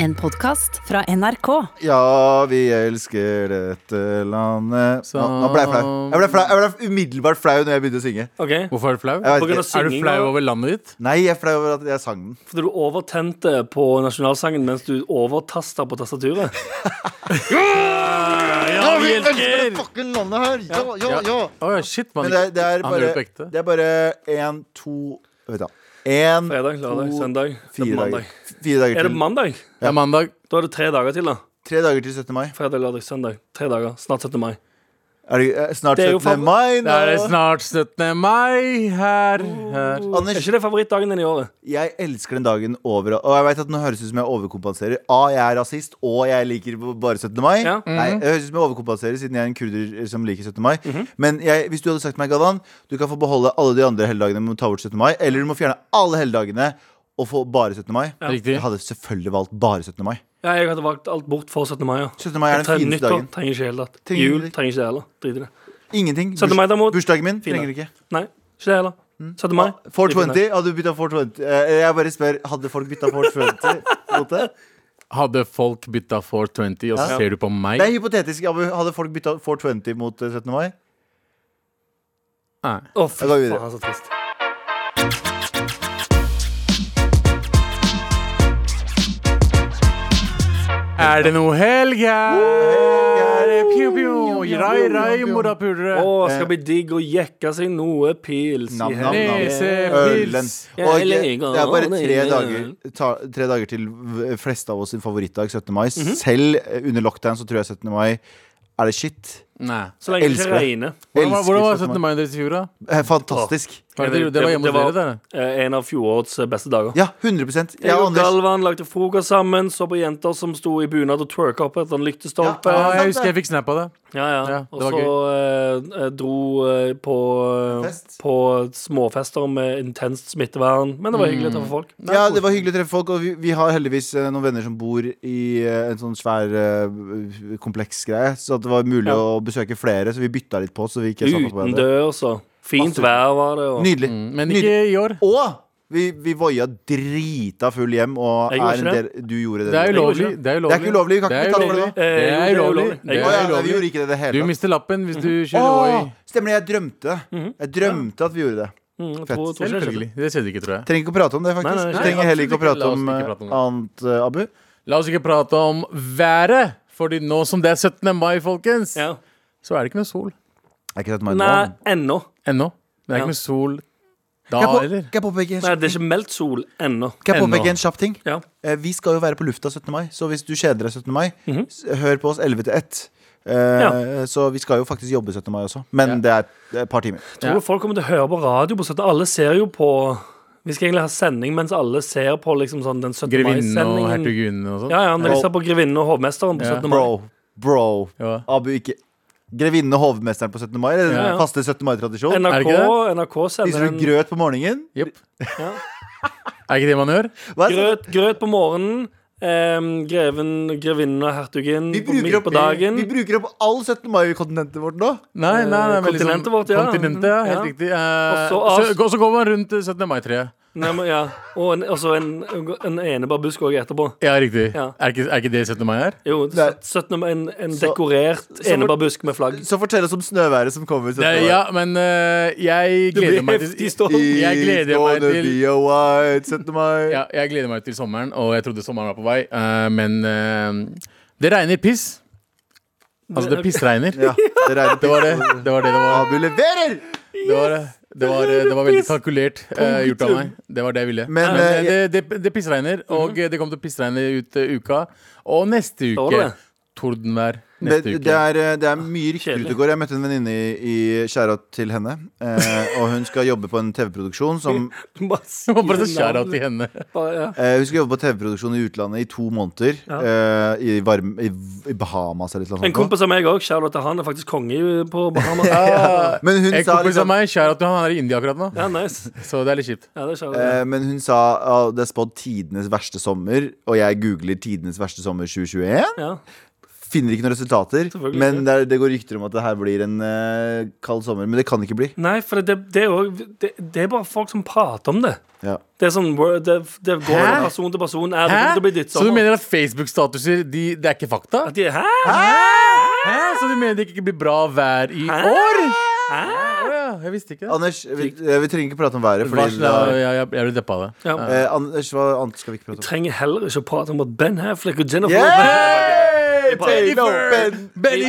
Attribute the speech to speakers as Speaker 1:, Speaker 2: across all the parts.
Speaker 1: En podkast fra NRK.
Speaker 2: Ja, vi elsker dette landet
Speaker 3: Så-
Speaker 2: Nå, nå ble jeg flau. Jeg ble, flau. jeg ble umiddelbart flau når jeg begynte å synge.
Speaker 4: Ok,
Speaker 3: Hvorfor er du flau?
Speaker 2: Jeg vet
Speaker 4: På grunn av
Speaker 2: ikke.
Speaker 3: Er du
Speaker 4: synging,
Speaker 3: flau over landet ditt?
Speaker 2: Nei, jeg er flau over at jeg sang den.
Speaker 4: Fordi du overtente på nasjonalsangen mens du overtasta på tastaturet.
Speaker 3: Ja, vi
Speaker 2: elsker det fucking landet her! Ja, ja,
Speaker 3: Ja.
Speaker 2: ja.
Speaker 3: Å shit, man.
Speaker 2: Men det, det er
Speaker 3: Han gjør det på
Speaker 2: bare
Speaker 3: ekte.
Speaker 2: Det er bare én, to Vet du Én,
Speaker 4: Fredag, lørdag,
Speaker 2: to,
Speaker 4: søndag. Det er
Speaker 2: fire
Speaker 4: på
Speaker 2: dager.
Speaker 4: mandag.
Speaker 2: Fire dager
Speaker 4: Er det
Speaker 2: til.
Speaker 4: mandag?
Speaker 3: Det er mandag.
Speaker 4: Da er det tre dager til, da.
Speaker 2: Tre dager til 17. mai.
Speaker 4: Fredag, lørdag, søndag. Tre dager. Snart 17. mai.
Speaker 2: Er det eh, snart
Speaker 4: Det er jo
Speaker 2: 17. mai
Speaker 3: Det er snart 17. mai her. her.
Speaker 4: Er
Speaker 2: Anders,
Speaker 4: ikke det favorittdagen din i året?
Speaker 2: jeg elsker den dagen over Og jeg vet at nå høres ut som jeg overkompenserer. A, jeg er rasist, og jeg liker bare 17. mai.
Speaker 4: Ja.
Speaker 2: Nei, jeg høres ut som jeg overkompenserer siden jeg er en kurder som liker 17. mai. Men jeg, hvis du hadde sagt meg, Galvan, du kan få beholde alle de andre helligdagene, men ta bort 17. mai, eller du må fjerne alle helligdagene og få bare 17. mai.
Speaker 3: Ja.
Speaker 2: Jeg hadde selvfølgelig valgt bare 17. mai.
Speaker 4: Ja, jeg hadde valgt alt bort for 17. mai. Ja.
Speaker 2: 17. mai er den fineste
Speaker 4: Nyttår
Speaker 2: dagen.
Speaker 4: trenger ikke helt tatt.
Speaker 2: Trenger
Speaker 4: Jul trenger ikke det heller. Drit i det.
Speaker 2: Ingenting.
Speaker 4: 17. mai derimot.
Speaker 2: Bursdagen min
Speaker 4: Fin
Speaker 2: trenger
Speaker 4: dag.
Speaker 2: ikke.
Speaker 4: Nei, ikke det heller. 17. mai.
Speaker 2: 420, hadde du bytta 420? Eh, Jeg bare spør, hadde folk bytta 420 mot det?
Speaker 3: Hadde folk bytta 420, og så
Speaker 2: Ja.
Speaker 3: ser du på meg?
Speaker 2: Det er hypotetisk. Abu. Hadde folk bytta 420 mot eh, 17. mai?
Speaker 3: Nei.
Speaker 4: Å, fy
Speaker 2: Jeg går videre.
Speaker 4: faen, så trist.
Speaker 3: Er det noe helg her? Pju, pju, Rai, rai, morapulere.
Speaker 4: Å, skal bli digg å jekke seg noe pils i
Speaker 2: Nam, nam, nam. Ølen.
Speaker 3: pils.
Speaker 2: Og det er bare tre dager, ta, tre dager til fleste av oss sin favorittdag, 17. mai.
Speaker 4: Mhm.
Speaker 2: Selv eh, under lockdown så tror jeg 17. mai er det shit.
Speaker 3: Nei.
Speaker 4: Så lenge det
Speaker 2: Elsker
Speaker 4: ikke
Speaker 2: det.
Speaker 4: regner.
Speaker 3: Hvordan var, hvordan var
Speaker 2: 17.
Speaker 3: 17. mai deres i fjor, da?
Speaker 2: Eh, Fantastisk.
Speaker 3: Var det, det var hjemme hos dere, det?
Speaker 4: Eh, En av fjorårets eh, beste dager.
Speaker 2: Ja, 100 Jeg
Speaker 4: Jeg
Speaker 2: og
Speaker 4: og
Speaker 2: Anders
Speaker 4: Galvan lagde frokost sammen, så på jenter som sto i bunad og twerka opp etter en lyktestolpe.
Speaker 2: Ja,
Speaker 3: jeg husker jeg fikk snap av det.
Speaker 4: Ja, ja.
Speaker 3: Ja, det
Speaker 4: og
Speaker 3: var
Speaker 4: så eh, eh, dro eh, på,
Speaker 2: Fest.
Speaker 4: på småfester med intenst smittevern. Men det var hyggelig å treffe folk.
Speaker 2: Ja, det var hyggelig å treffe folk, og vi, vi har heldigvis eh, noen venner som bor i eh, en sånn svær eh, kompleksgreie, så at det var mulig
Speaker 4: Ja.
Speaker 2: å besøke flere, så vi bytta litt på, så vi ikke satt på hverandre.
Speaker 4: Utendørs og fint
Speaker 2: Masse-
Speaker 4: vær var det. Og
Speaker 2: Nydelig.
Speaker 3: Mm, Men
Speaker 2: Nydelig.
Speaker 3: ikke i år.
Speaker 2: Og vi, vi voia drita full hjem, og er en del Du gjorde det.
Speaker 3: Det er
Speaker 2: du.
Speaker 3: ulovlig. Det er
Speaker 2: ikke ulovlig, vi kan
Speaker 3: Det
Speaker 2: ikke betale for det.
Speaker 4: Eh,
Speaker 3: Det er
Speaker 4: det
Speaker 3: ulovlig. Det er
Speaker 2: vi gjorde ikke det i det
Speaker 3: Du
Speaker 2: hele tatt.
Speaker 3: mister lappen hvis du kjører
Speaker 2: Åh, stemmer det, jeg drømte. Jeg drømte at vi gjorde det.
Speaker 4: Mm,
Speaker 2: Fett.
Speaker 4: det skjedde.
Speaker 3: Selvfølgelig. Det skjedde ikke, tror jeg.
Speaker 2: Trenger ikke å prate om det, faktisk.
Speaker 4: Nei, nei, nei,
Speaker 2: trenger heller ikke å prate om eh,
Speaker 3: prate om
Speaker 2: annet, eh, Abu.
Speaker 3: La oss ikke prate om været. Fordi nå som det er 17. mai, folkens,
Speaker 4: Ja.
Speaker 3: Så er det ikke noe sol.
Speaker 2: Er ikke meg
Speaker 4: Nei,
Speaker 2: nå?
Speaker 4: ennå.
Speaker 3: Ennå. Det er
Speaker 4: Ja.
Speaker 3: ikke noe sol da,
Speaker 2: Kan jeg, på,
Speaker 3: eller?
Speaker 2: kan jeg påpeke en
Speaker 4: Nei,
Speaker 2: kjapp-
Speaker 4: det er ikke meldt sol ennå.
Speaker 2: kan jeg påpeke en kjapp ting?
Speaker 4: Ja.
Speaker 2: Eh, Vi skal jo være på lufta 17. mai, så hvis du kjeder deg 17. mai,
Speaker 4: Mhm.
Speaker 2: s- hør på oss 11 til 1. Eh,
Speaker 4: Ja.
Speaker 2: Så vi skal jo faktisk jobbe 17. mai også. Men det er et par timer.
Speaker 4: Tror du folk kommer til å høre på radio på 17. Alle ser jo på Vi skal egentlig ha sending mens alle ser på liksom sånn den 17.
Speaker 3: Grevinnen og
Speaker 4: mai-sendingen.
Speaker 3: hertuginnen og sånn?
Speaker 4: Ja, ja, når de ser på Grevinnen og hovmesteren på
Speaker 3: Ja.
Speaker 4: 17. mai.
Speaker 2: Bro, bro.
Speaker 3: Ja.
Speaker 2: Abu ikke Grevinnen og hovmesteren på 17. mai? Er det den
Speaker 4: Ja, ja.
Speaker 2: faste 17. mai-tradisjon?
Speaker 3: Er
Speaker 4: NRK,
Speaker 3: ikke
Speaker 4: NRK
Speaker 2: Spiser
Speaker 4: sender
Speaker 2: du
Speaker 4: en
Speaker 2: grøt på morgenen?
Speaker 3: Jepp.
Speaker 4: Ja.
Speaker 3: Er ikke det man gjør?
Speaker 2: Hva er det?
Speaker 4: grøt, grøt på morgenen. Um, greven, grevinnen og hertugen
Speaker 2: Vi
Speaker 4: på
Speaker 2: bruker,
Speaker 4: midt
Speaker 2: opp,
Speaker 4: på dagen.
Speaker 2: vi bruker opp all 17. mai-kontinentet vårt nå.
Speaker 3: Nei, nei, nei men liksom-
Speaker 4: Kontinentet vårt, ja.
Speaker 3: Kontinentet, ja. Helt
Speaker 4: Ja.
Speaker 3: riktig. Eh,
Speaker 4: Og så
Speaker 3: så, og så går man rundt eh, 17. mai-treet.
Speaker 4: Nei, men, ja. Og en, også en, en enebærbusk òg etterpå.
Speaker 3: Ja, riktig.
Speaker 4: Ja.
Speaker 3: Er, ikke, er ikke det 17. mai her?
Speaker 4: Jo,
Speaker 2: Nei.
Speaker 4: 17. mai, en, en
Speaker 2: Så-
Speaker 4: dekorert
Speaker 2: så-
Speaker 4: enebærbusk med flagg.
Speaker 2: Så fortell oss om snøværet som kommer. 17.
Speaker 3: Det,
Speaker 2: mai.
Speaker 3: ja, men eh, jeg
Speaker 4: Det
Speaker 3: gleder
Speaker 4: blir
Speaker 3: meg
Speaker 4: heftig
Speaker 3: til
Speaker 4: storm.
Speaker 3: Jeg gleder meg til
Speaker 2: be a white 17. mai.
Speaker 3: ja, Jeg gleder meg til sommeren, og jeg trodde sommeren var på vei, eh, men eh, det regner piss. Altså, det pissregner.
Speaker 2: Ja, det regner
Speaker 3: Det var det det var. Det, det var.
Speaker 2: Abu leverer!
Speaker 3: Det var, det var, det var veldig kalkulert uh, gjort av meg. Det var det jeg ville.
Speaker 2: Men,
Speaker 3: Men,
Speaker 2: eh,
Speaker 3: det, det, det pissregner, og det kommer til å pissregne ut uh, uka. Og neste uke
Speaker 4: det?
Speaker 3: Tordenvær.
Speaker 2: Det,
Speaker 3: Neste
Speaker 2: det,
Speaker 3: uke.
Speaker 2: er, eh, det er mye rykter ute og går. Jeg møtte en venninne i, i skjæra til henne. Eh, og hun skal jobbe på en TV-produksjon som
Speaker 3: Bare så skjær
Speaker 4: navn.
Speaker 3: til henne.
Speaker 4: Ja.
Speaker 2: eh, Hun skal jobbe på TV-produksjon i utlandet i to måneder.
Speaker 4: Ja.
Speaker 2: eh, i, varme, i, I Bahamas eller noe
Speaker 4: En
Speaker 2: sånt.
Speaker 4: kompis av meg òg, Charlotte, han er faktisk konge på Bahamas.
Speaker 2: Men hun
Speaker 3: En
Speaker 2: sa
Speaker 3: kompis av
Speaker 2: liksom
Speaker 3: meg, kjære til han er i India akkurat nå.
Speaker 4: Ja, nice.
Speaker 3: Så det er litt kjipt.
Speaker 4: Ja, det er
Speaker 2: eh, Men hun sa at det er spådd tidenes verste sommer, og jeg googler tidenes verste sommer 2021.
Speaker 4: Ja.
Speaker 2: Finner ikke noen resultater. Men det, er, det går rykter om at det her blir en uh, kald sommer. Men det kan ikke bli.
Speaker 4: Nei, for det, det, er jo, det, det er bare folk som prater om det.
Speaker 2: Ja.
Speaker 4: Det er sånn, det, det går fra person til person. Er det
Speaker 3: Hæ?
Speaker 4: til å bli ditt
Speaker 3: Så du mener at Facebook-statuser de, det er ikke fakta?
Speaker 4: At de, hæ?
Speaker 3: Hæ? Så du mener det ikke blir bra vær i
Speaker 4: Hæ?
Speaker 3: år?
Speaker 4: Hæ?
Speaker 3: Jeg visste ikke det.
Speaker 2: Anders, vi, eh, vi trenger ikke prate om været. Fordi da,
Speaker 3: ja, jeg, jeg blir deppa av det.
Speaker 4: Ja.
Speaker 2: eh, Anders, hva annet skal vi ikke prate om?
Speaker 4: Vi Trenger heller ikke å prate om at Ben Affleck og Jennifer
Speaker 2: Yeah!
Speaker 4: Prater-
Speaker 2: Ben-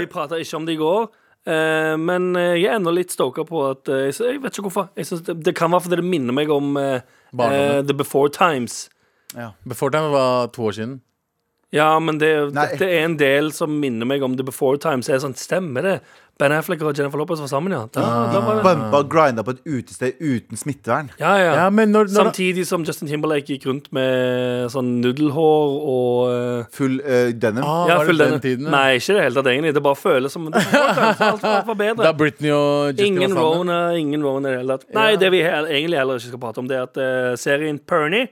Speaker 4: Vi, prata ikke om det i går. Uh, men eh, jeg er ennå litt stoka på at uh, jeg, vet ikke hvorfor. Det, det kan være fordi det minner meg om uh, The Before Times.
Speaker 3: Before Times var to år siden.
Speaker 4: Ja, men det, dette er en del som minner meg om The Before Times. Jeg er sånn, Stemmer det? Ben Affleck og Jennifer Lopez var sammen, ja. Da, da var det.
Speaker 2: Bumpa og grinda på et utested uten smittevern.
Speaker 4: Ja, ja.
Speaker 3: Ja, men når, når
Speaker 4: Samtidig som Justin Timberlake gikk rundt med sånn nudelhår og eh,
Speaker 2: Full eh, denim.
Speaker 3: ah,
Speaker 4: ja,
Speaker 3: Var det
Speaker 4: full
Speaker 3: den
Speaker 4: denne-
Speaker 3: tiden? ja?
Speaker 4: Nei, ikke i det hele tatt, egentlig. Det bare føles som det var alt, alt var bedre.
Speaker 3: Da Britney og Justin
Speaker 4: Ingen
Speaker 3: var sammen?
Speaker 4: Rona, ingen Rona i det hele tatt. Nei,
Speaker 3: Ja.
Speaker 4: det vi he egentlig heller ikke skal prate om, det er at eh, serien Pernie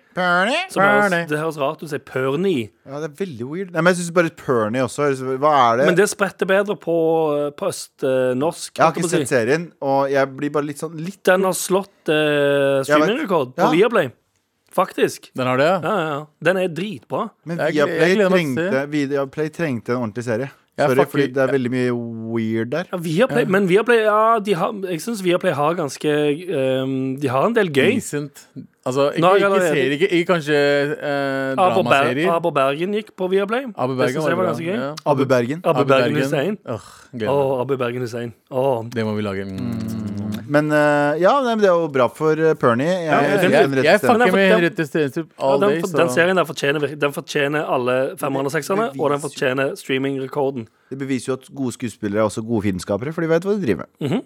Speaker 4: som høres, Det høres rart ut å si Pernie,
Speaker 2: Ja, det er veldig weird. Nei, men jeg syns bare Pernie også. Hva er det?
Speaker 4: men det spretter bedre på, eh, på østnorsk.
Speaker 2: Jeg har
Speaker 4: norsk. jeg
Speaker 2: ikke
Speaker 4: på si.
Speaker 2: sett serien, og jeg blir bare litt sånn litt
Speaker 4: Den har slått uh, streamingrekord på
Speaker 2: Ja.
Speaker 4: Viaplay. Faktisk.
Speaker 3: Den har det, ja?
Speaker 4: Ja, ja, ja. Den er dritbra.
Speaker 2: Men
Speaker 3: Jeg- jeg
Speaker 2: Viaplay
Speaker 3: gleder meg til å
Speaker 2: trengte, Viaplay trengte en ordentlig serie.
Speaker 3: Jeg
Speaker 2: Sorry, fordi det er veldig mye weird der.
Speaker 4: Ja, Viaplay, Men Viaplay, ja, de har, jeg syns Viaplay har ganske um, De har en del gøy.
Speaker 3: Decent. Altså, ikke,
Speaker 4: jeg
Speaker 3: ikke serier, ikke, ikke kanskje eh, dramaserier.
Speaker 4: Aber Bergen gikk på Viaplay.
Speaker 3: Abu Bergen
Speaker 4: det
Speaker 3: var
Speaker 4: var ganske gøy.
Speaker 3: Ja.
Speaker 2: Abu Bergen.
Speaker 4: Abu, Bergen. Hussein. Abu Bergen Hussein. Oh.
Speaker 3: Det må vi lage. Mm.
Speaker 2: Men uh, ja, nei, men det er jo bra for eh, Pernie. Jeg,
Speaker 4: Ja,
Speaker 2: jeg,
Speaker 4: jeg-
Speaker 3: Jeg, jeg fucker med
Speaker 4: den-
Speaker 3: Henriette Stenstrup
Speaker 4: ja, den,
Speaker 3: day.
Speaker 4: den serien der fortjener, den fortjener alle femmerne og sekserne, og den fortjener streamingrekorden.
Speaker 2: Det beviser jo at gode skuespillere er også gode filmskapere, for de vet hva de driver med.
Speaker 4: Mhm.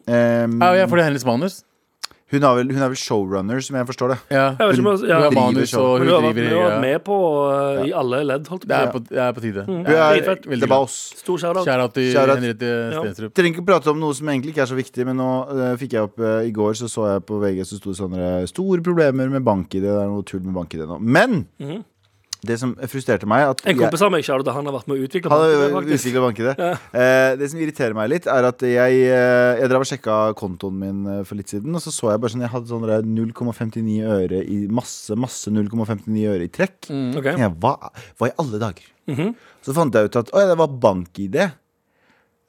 Speaker 2: Um,
Speaker 3: Ja, jeg får det hennes manus.
Speaker 2: Hun, har vel, hun er vel showrunner, som jeg forstår det.
Speaker 3: Ja.
Speaker 4: Jeg om
Speaker 3: Hun
Speaker 4: ja,
Speaker 3: har
Speaker 2: driver
Speaker 3: manus, og hun
Speaker 4: har
Speaker 3: driver
Speaker 4: du har vært med på uh, i alle ledd, holdt
Speaker 3: er
Speaker 4: på å si.
Speaker 3: det er på tide.
Speaker 4: Mm.
Speaker 2: Hun er,
Speaker 3: er,
Speaker 2: det var oss.
Speaker 4: Stor shout-out.
Speaker 3: Til
Speaker 2: Shout-out.
Speaker 3: Henriette
Speaker 4: Ja.
Speaker 3: Stenstrup.
Speaker 2: Trenger ikke prate om noe som egentlig ikke er så viktig, men nå uh, fikk jeg opp uh, I går så så jeg på VG så sto det sånne store problemer med bank-ID. Det er noe tull med bank-ID nå. Men
Speaker 4: Mhm.
Speaker 2: Det som frustrerte meg at
Speaker 4: En kompis av meg shout-out, han har vært med å utvikle det,
Speaker 2: bank-ID.
Speaker 4: Ja.
Speaker 2: Eh, det som irriterer meg litt, er at jeg, eh, jeg drev og sjekka kontoen min eh, for litt siden, og så så jeg bare sånn Jeg hadde sånn 0,59 øre i masse, masse 0,59 øre i trekk.
Speaker 3: Mm.
Speaker 4: okay.
Speaker 2: Jeg, hva, hva i alle dager?
Speaker 4: Mhm.
Speaker 2: Så fant jeg ut at å, ja, det var bank-ID.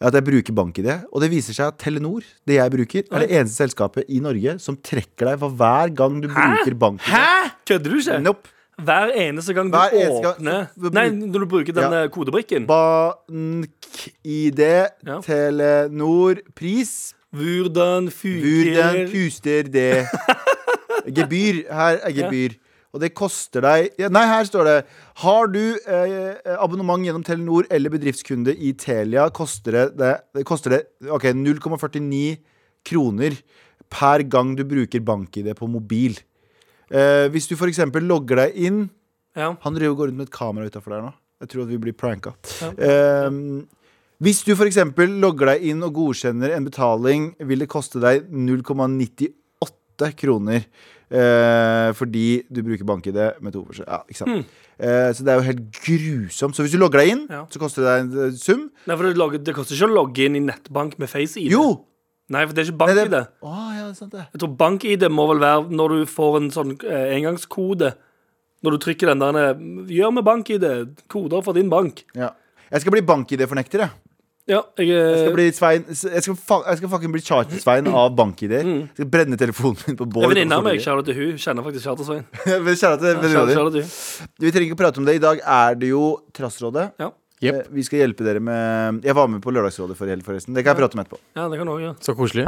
Speaker 2: At jeg bruker bank-ID. Og det viser seg at Telenor, det jeg bruker, er det eneste selskapet i Norge som trekker deg for hver gang du bruker bank-ID.
Speaker 3: Hæ?!
Speaker 4: Kødder du ikke?
Speaker 2: Nope.
Speaker 4: Hver eneste gang du
Speaker 2: Hver eneste gang-
Speaker 4: åpner
Speaker 2: så-
Speaker 4: Nei, når du bruker den
Speaker 2: Ja.
Speaker 4: eh, kodebrikken.
Speaker 2: Bank-ID,
Speaker 4: Ja.
Speaker 2: Telenor, pris
Speaker 4: Hvordan
Speaker 2: Hvordan
Speaker 4: fyker
Speaker 2: det? Gebyr. Her er gebyr. Og det koster deg ja, Nei, her står det Har du eh, abonnement gjennom Telenor eller bedriftskunde i Telia, koster det, det, det, koster det ok, 0,49 kroner per gang du bruker bank-ID på mobil. Eh, hvis du f.eks. logger deg inn
Speaker 4: Ja.
Speaker 2: Han driver og går rundt med et kamera utafor der nå. Jeg tror at vi blir pranka.
Speaker 4: Ja.
Speaker 2: Eh, hvis du f.eks. logger deg inn og godkjenner en betaling, vil det koste deg 0,98 kroner. eh, fordi du bruker bank-ID med to forskjell. Ja, ikke sant? Eh, så det er jo helt grusomt. Så hvis du logger deg inn.
Speaker 4: Ja.
Speaker 2: så koster det deg en eh, sum.
Speaker 4: Nei, for det, logger- det koster ikke å logge inn i nettbank med face-ID.
Speaker 2: Jo!
Speaker 4: Nei, for det er ikke bank-ID.
Speaker 2: det- Oh, ja, det er sant det.
Speaker 4: Jeg tror bank-ID må vel være når du får en sånn eh, engangskode. Når du trykker den der Gjør med bank-ID. Koder for din bank.
Speaker 2: Ja. Jeg skal bli bank-ID-fornekter, jeg.
Speaker 4: Ja, jeg, eh,
Speaker 2: Jeg skal, bli Svein, jeg skal, fa jeg skal fucking bli Charter-Svein av bank-ID-er. Jeg skal brenne telefonen min på bål.
Speaker 4: venninne av meg, kjære til hun, kjenner faktisk Charter-Svein.
Speaker 2: Venninna
Speaker 4: til.
Speaker 2: Vi trenger ikke å prate om det. I dag er det jo Trassrådet.
Speaker 4: Ja.
Speaker 3: Jepp.
Speaker 2: Eh, Vi skal hjelpe dere med Jeg var med på Lørdagsrådet for helg, forresten. Det kan jeg prate om etterpå.
Speaker 4: ja, det kan du også ja.
Speaker 3: Så koselig.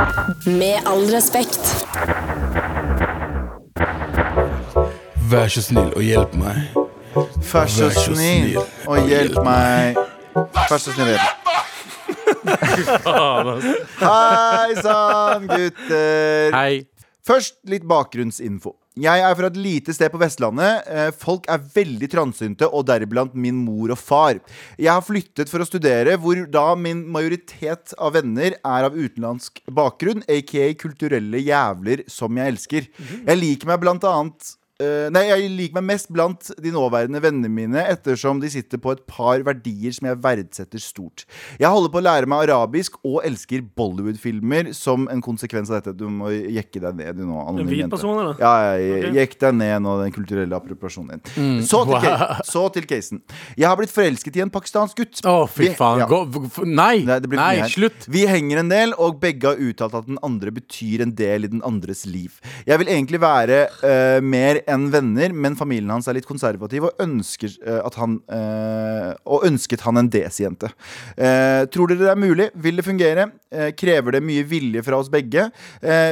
Speaker 1: Med all respekt.
Speaker 5: Vær så snill og hjelp meg.
Speaker 2: Vær så snill og hjelp meg. Vær så snill og hjelp meg. Hei sann, gutter.
Speaker 3: Hei.
Speaker 2: Først litt bakgrunnsinfo. Jeg er fra et lite sted på Vestlandet. Eh, Folk er veldig transynte, og deriblant min mor og far. Jeg har flyttet for å studere, hvor da min majoritet av venner er av utenlandsk bakgrunn, aka kulturelle jævler som jeg elsker. Jeg liker meg blant annet eh, Nei, jeg liker meg mest blant de nåværende vennene mine ettersom de sitter på et par verdier som jeg verdsetter stort. Jeg holder på å lære meg arabisk og elsker Bollywood-filmer som en konsekvens av dette. Du må jekke deg ned du nå,
Speaker 4: En hvit person, eller?
Speaker 2: Ja, jeg, jekk deg ned nå, den kulturelle appropriasjonen din. Så, til wow. så til casen. Jeg har blitt forelsket i en pakistansk gutt.
Speaker 3: Å, fy
Speaker 2: Vi-
Speaker 3: faen.
Speaker 2: ja.
Speaker 3: Gå, nei!
Speaker 2: Nei, det blir for
Speaker 3: Nei, slutt.
Speaker 2: Vi henger en del, og begge har uttalt at den andre betyr en del i den andres liv. Jeg vil egentlig være uh, mer enn venner, men familien hans er litt konservativ og ønsker eh, at han eh, Og ønsket han en desi-jente. Eh, tror dere det er mulig? Vil det fungere? Krever det mye vilje fra oss begge?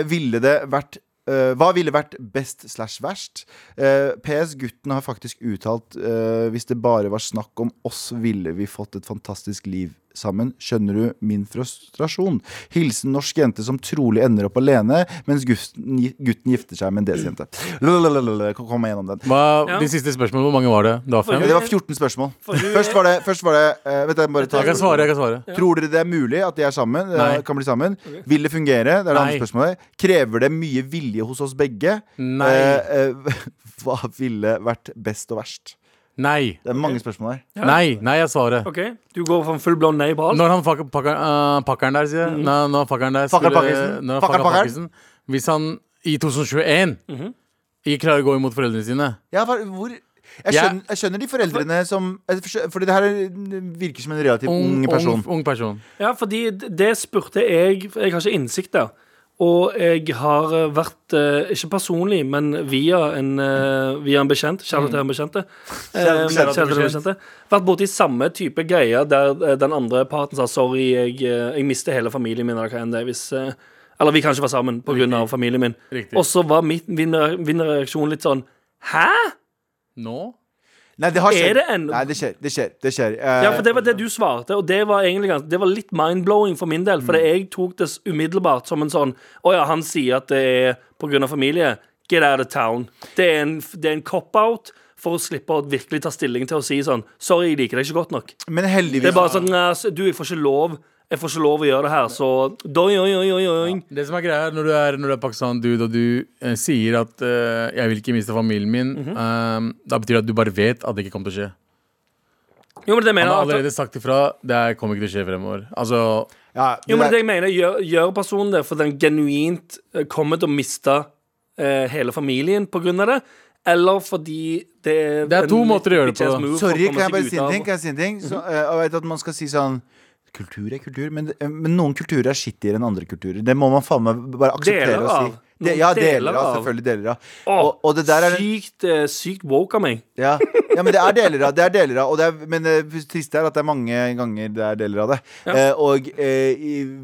Speaker 2: Ville det vært Uh, hva ville vært best slash verst? Uh, PS gutten har faktisk uttalt uh, hvis det bare var snakk om oss, ville vi fått et fantastisk liv sammen. Skjønner du min frustrasjon? Hilsen norsk jente som trolig ender opp alene, mens gutten, gutten gifter seg med en desi-jente. Kom meg gjennom den.
Speaker 3: Hva,
Speaker 4: Ja.
Speaker 3: De siste spørsmålene, hvor mange var det? Det var fem?
Speaker 2: Det var 14 spørsmål. Først var det, først var det uh, Vet jeg bare ta,
Speaker 3: Jeg kan svare. jeg kan svare
Speaker 2: Tror dere det er mulig at de er sammen? eh,
Speaker 3: Nei.
Speaker 2: Kan bli sammen? Vil det fungere? Det er det
Speaker 3: Nei.
Speaker 2: andre spørsmålet. Krever det mye vilje hos oss begge?
Speaker 3: Nei.
Speaker 2: Uh, uh, hva ville vært best og verst?
Speaker 3: Nei.
Speaker 2: Det er mange spørsmål her.
Speaker 3: Nei, nei, jeg svarer.
Speaker 4: OK, du går for en full blond nei på alt?
Speaker 3: Når han pakker, pakker, øh, pakkeren der, sier jeg Når, når pakkeren der
Speaker 2: Pakker pakkisen?
Speaker 3: når han
Speaker 2: Pakker pakkeren?
Speaker 3: pakkisen Hvis han i 2021 ikke klarer å gå imot foreldrene sine
Speaker 2: Ja, hva- hvor jeg
Speaker 3: Jeg-
Speaker 2: skjønner, jeg skjønner de foreldrene som jeg forstø- Fordi det her er- virker som en relativt ung, person.
Speaker 3: Ung, ung person.
Speaker 4: Ja, fordi det spurte jeg Jeg har ikke innsikt der. Og jeg har eh, vært, eh, ikke personlig, men via en, eh, via en bekjent, kjære til en bekjente, bekjente, vært borti samme type greie der den andre parten sa sorry, jeg, jeg mister hele familien min, eller hva enn det hvis Eller vi kan ikke være sammen pga. familien min.
Speaker 3: Riktig.
Speaker 4: Og så var mitt, min, min reaksjon litt sånn Hæ?
Speaker 3: Nå?
Speaker 2: Nei, det har skjedd.
Speaker 4: Det
Speaker 2: Nei, det skjer. Det skjer. Det skjer. Uh,
Speaker 4: Ja, for det var det du svarte, og det var egentlig ganske, Det var litt mind-blowing for min del, for jeg tok det umiddelbart som en sånn Å ja, han sier at det er av familie. Get out of town. Det er en, det er en cop-out for å slippe å virkelig ta stilling til å si sånn Sorry, jeg liker deg ikke godt nok.
Speaker 2: men heldigvis
Speaker 4: Det er bare sånn Du, jeg får ikke lov. Jeg får ikke lov å gjøre det her, så doi, oi, oi, oi, oi.
Speaker 3: Det som er greia når du er, når du er pakistaner-dude og du eh, sier at eh, 'jeg vil ikke miste familien min',
Speaker 4: Mhm.
Speaker 3: eh, da betyr det at du bare vet at det ikke kommer til å skje.
Speaker 4: Jo, men det
Speaker 3: Han har
Speaker 4: allerede at-
Speaker 3: sagt ifra. Det er- kommer ikke til å skje fremover. Altså
Speaker 2: ja,
Speaker 4: Jo, men det jeg mener Gjør, gjør personen det for den genuint eh, kommer til å miste eh, hele familien på grunn av det? Eller fordi det er
Speaker 3: Det er to måter å gjøre det på.
Speaker 2: Sorry, kan jeg bare si en ting? Kan jeg si en ting? Så, eh, jeg vet at man skal si sånn Kultur er kultur, men, men noen kulturer er skittigere enn andre kulturer. Det må man faen meg bare akseptere
Speaker 4: Deler
Speaker 2: å si.
Speaker 4: av.
Speaker 2: Det,
Speaker 4: Noen
Speaker 2: ja, deler
Speaker 4: deler
Speaker 2: av. Selvfølgelig deler av.
Speaker 4: Åh,
Speaker 2: Og, og det der er
Speaker 4: sykt, eh, sykt woke av meg.
Speaker 2: ja. ja, men det er deler av det. er deler av og det er, Men det triste er at det er mange ganger det er deler av det.
Speaker 4: Ja.
Speaker 2: Eh, og eh,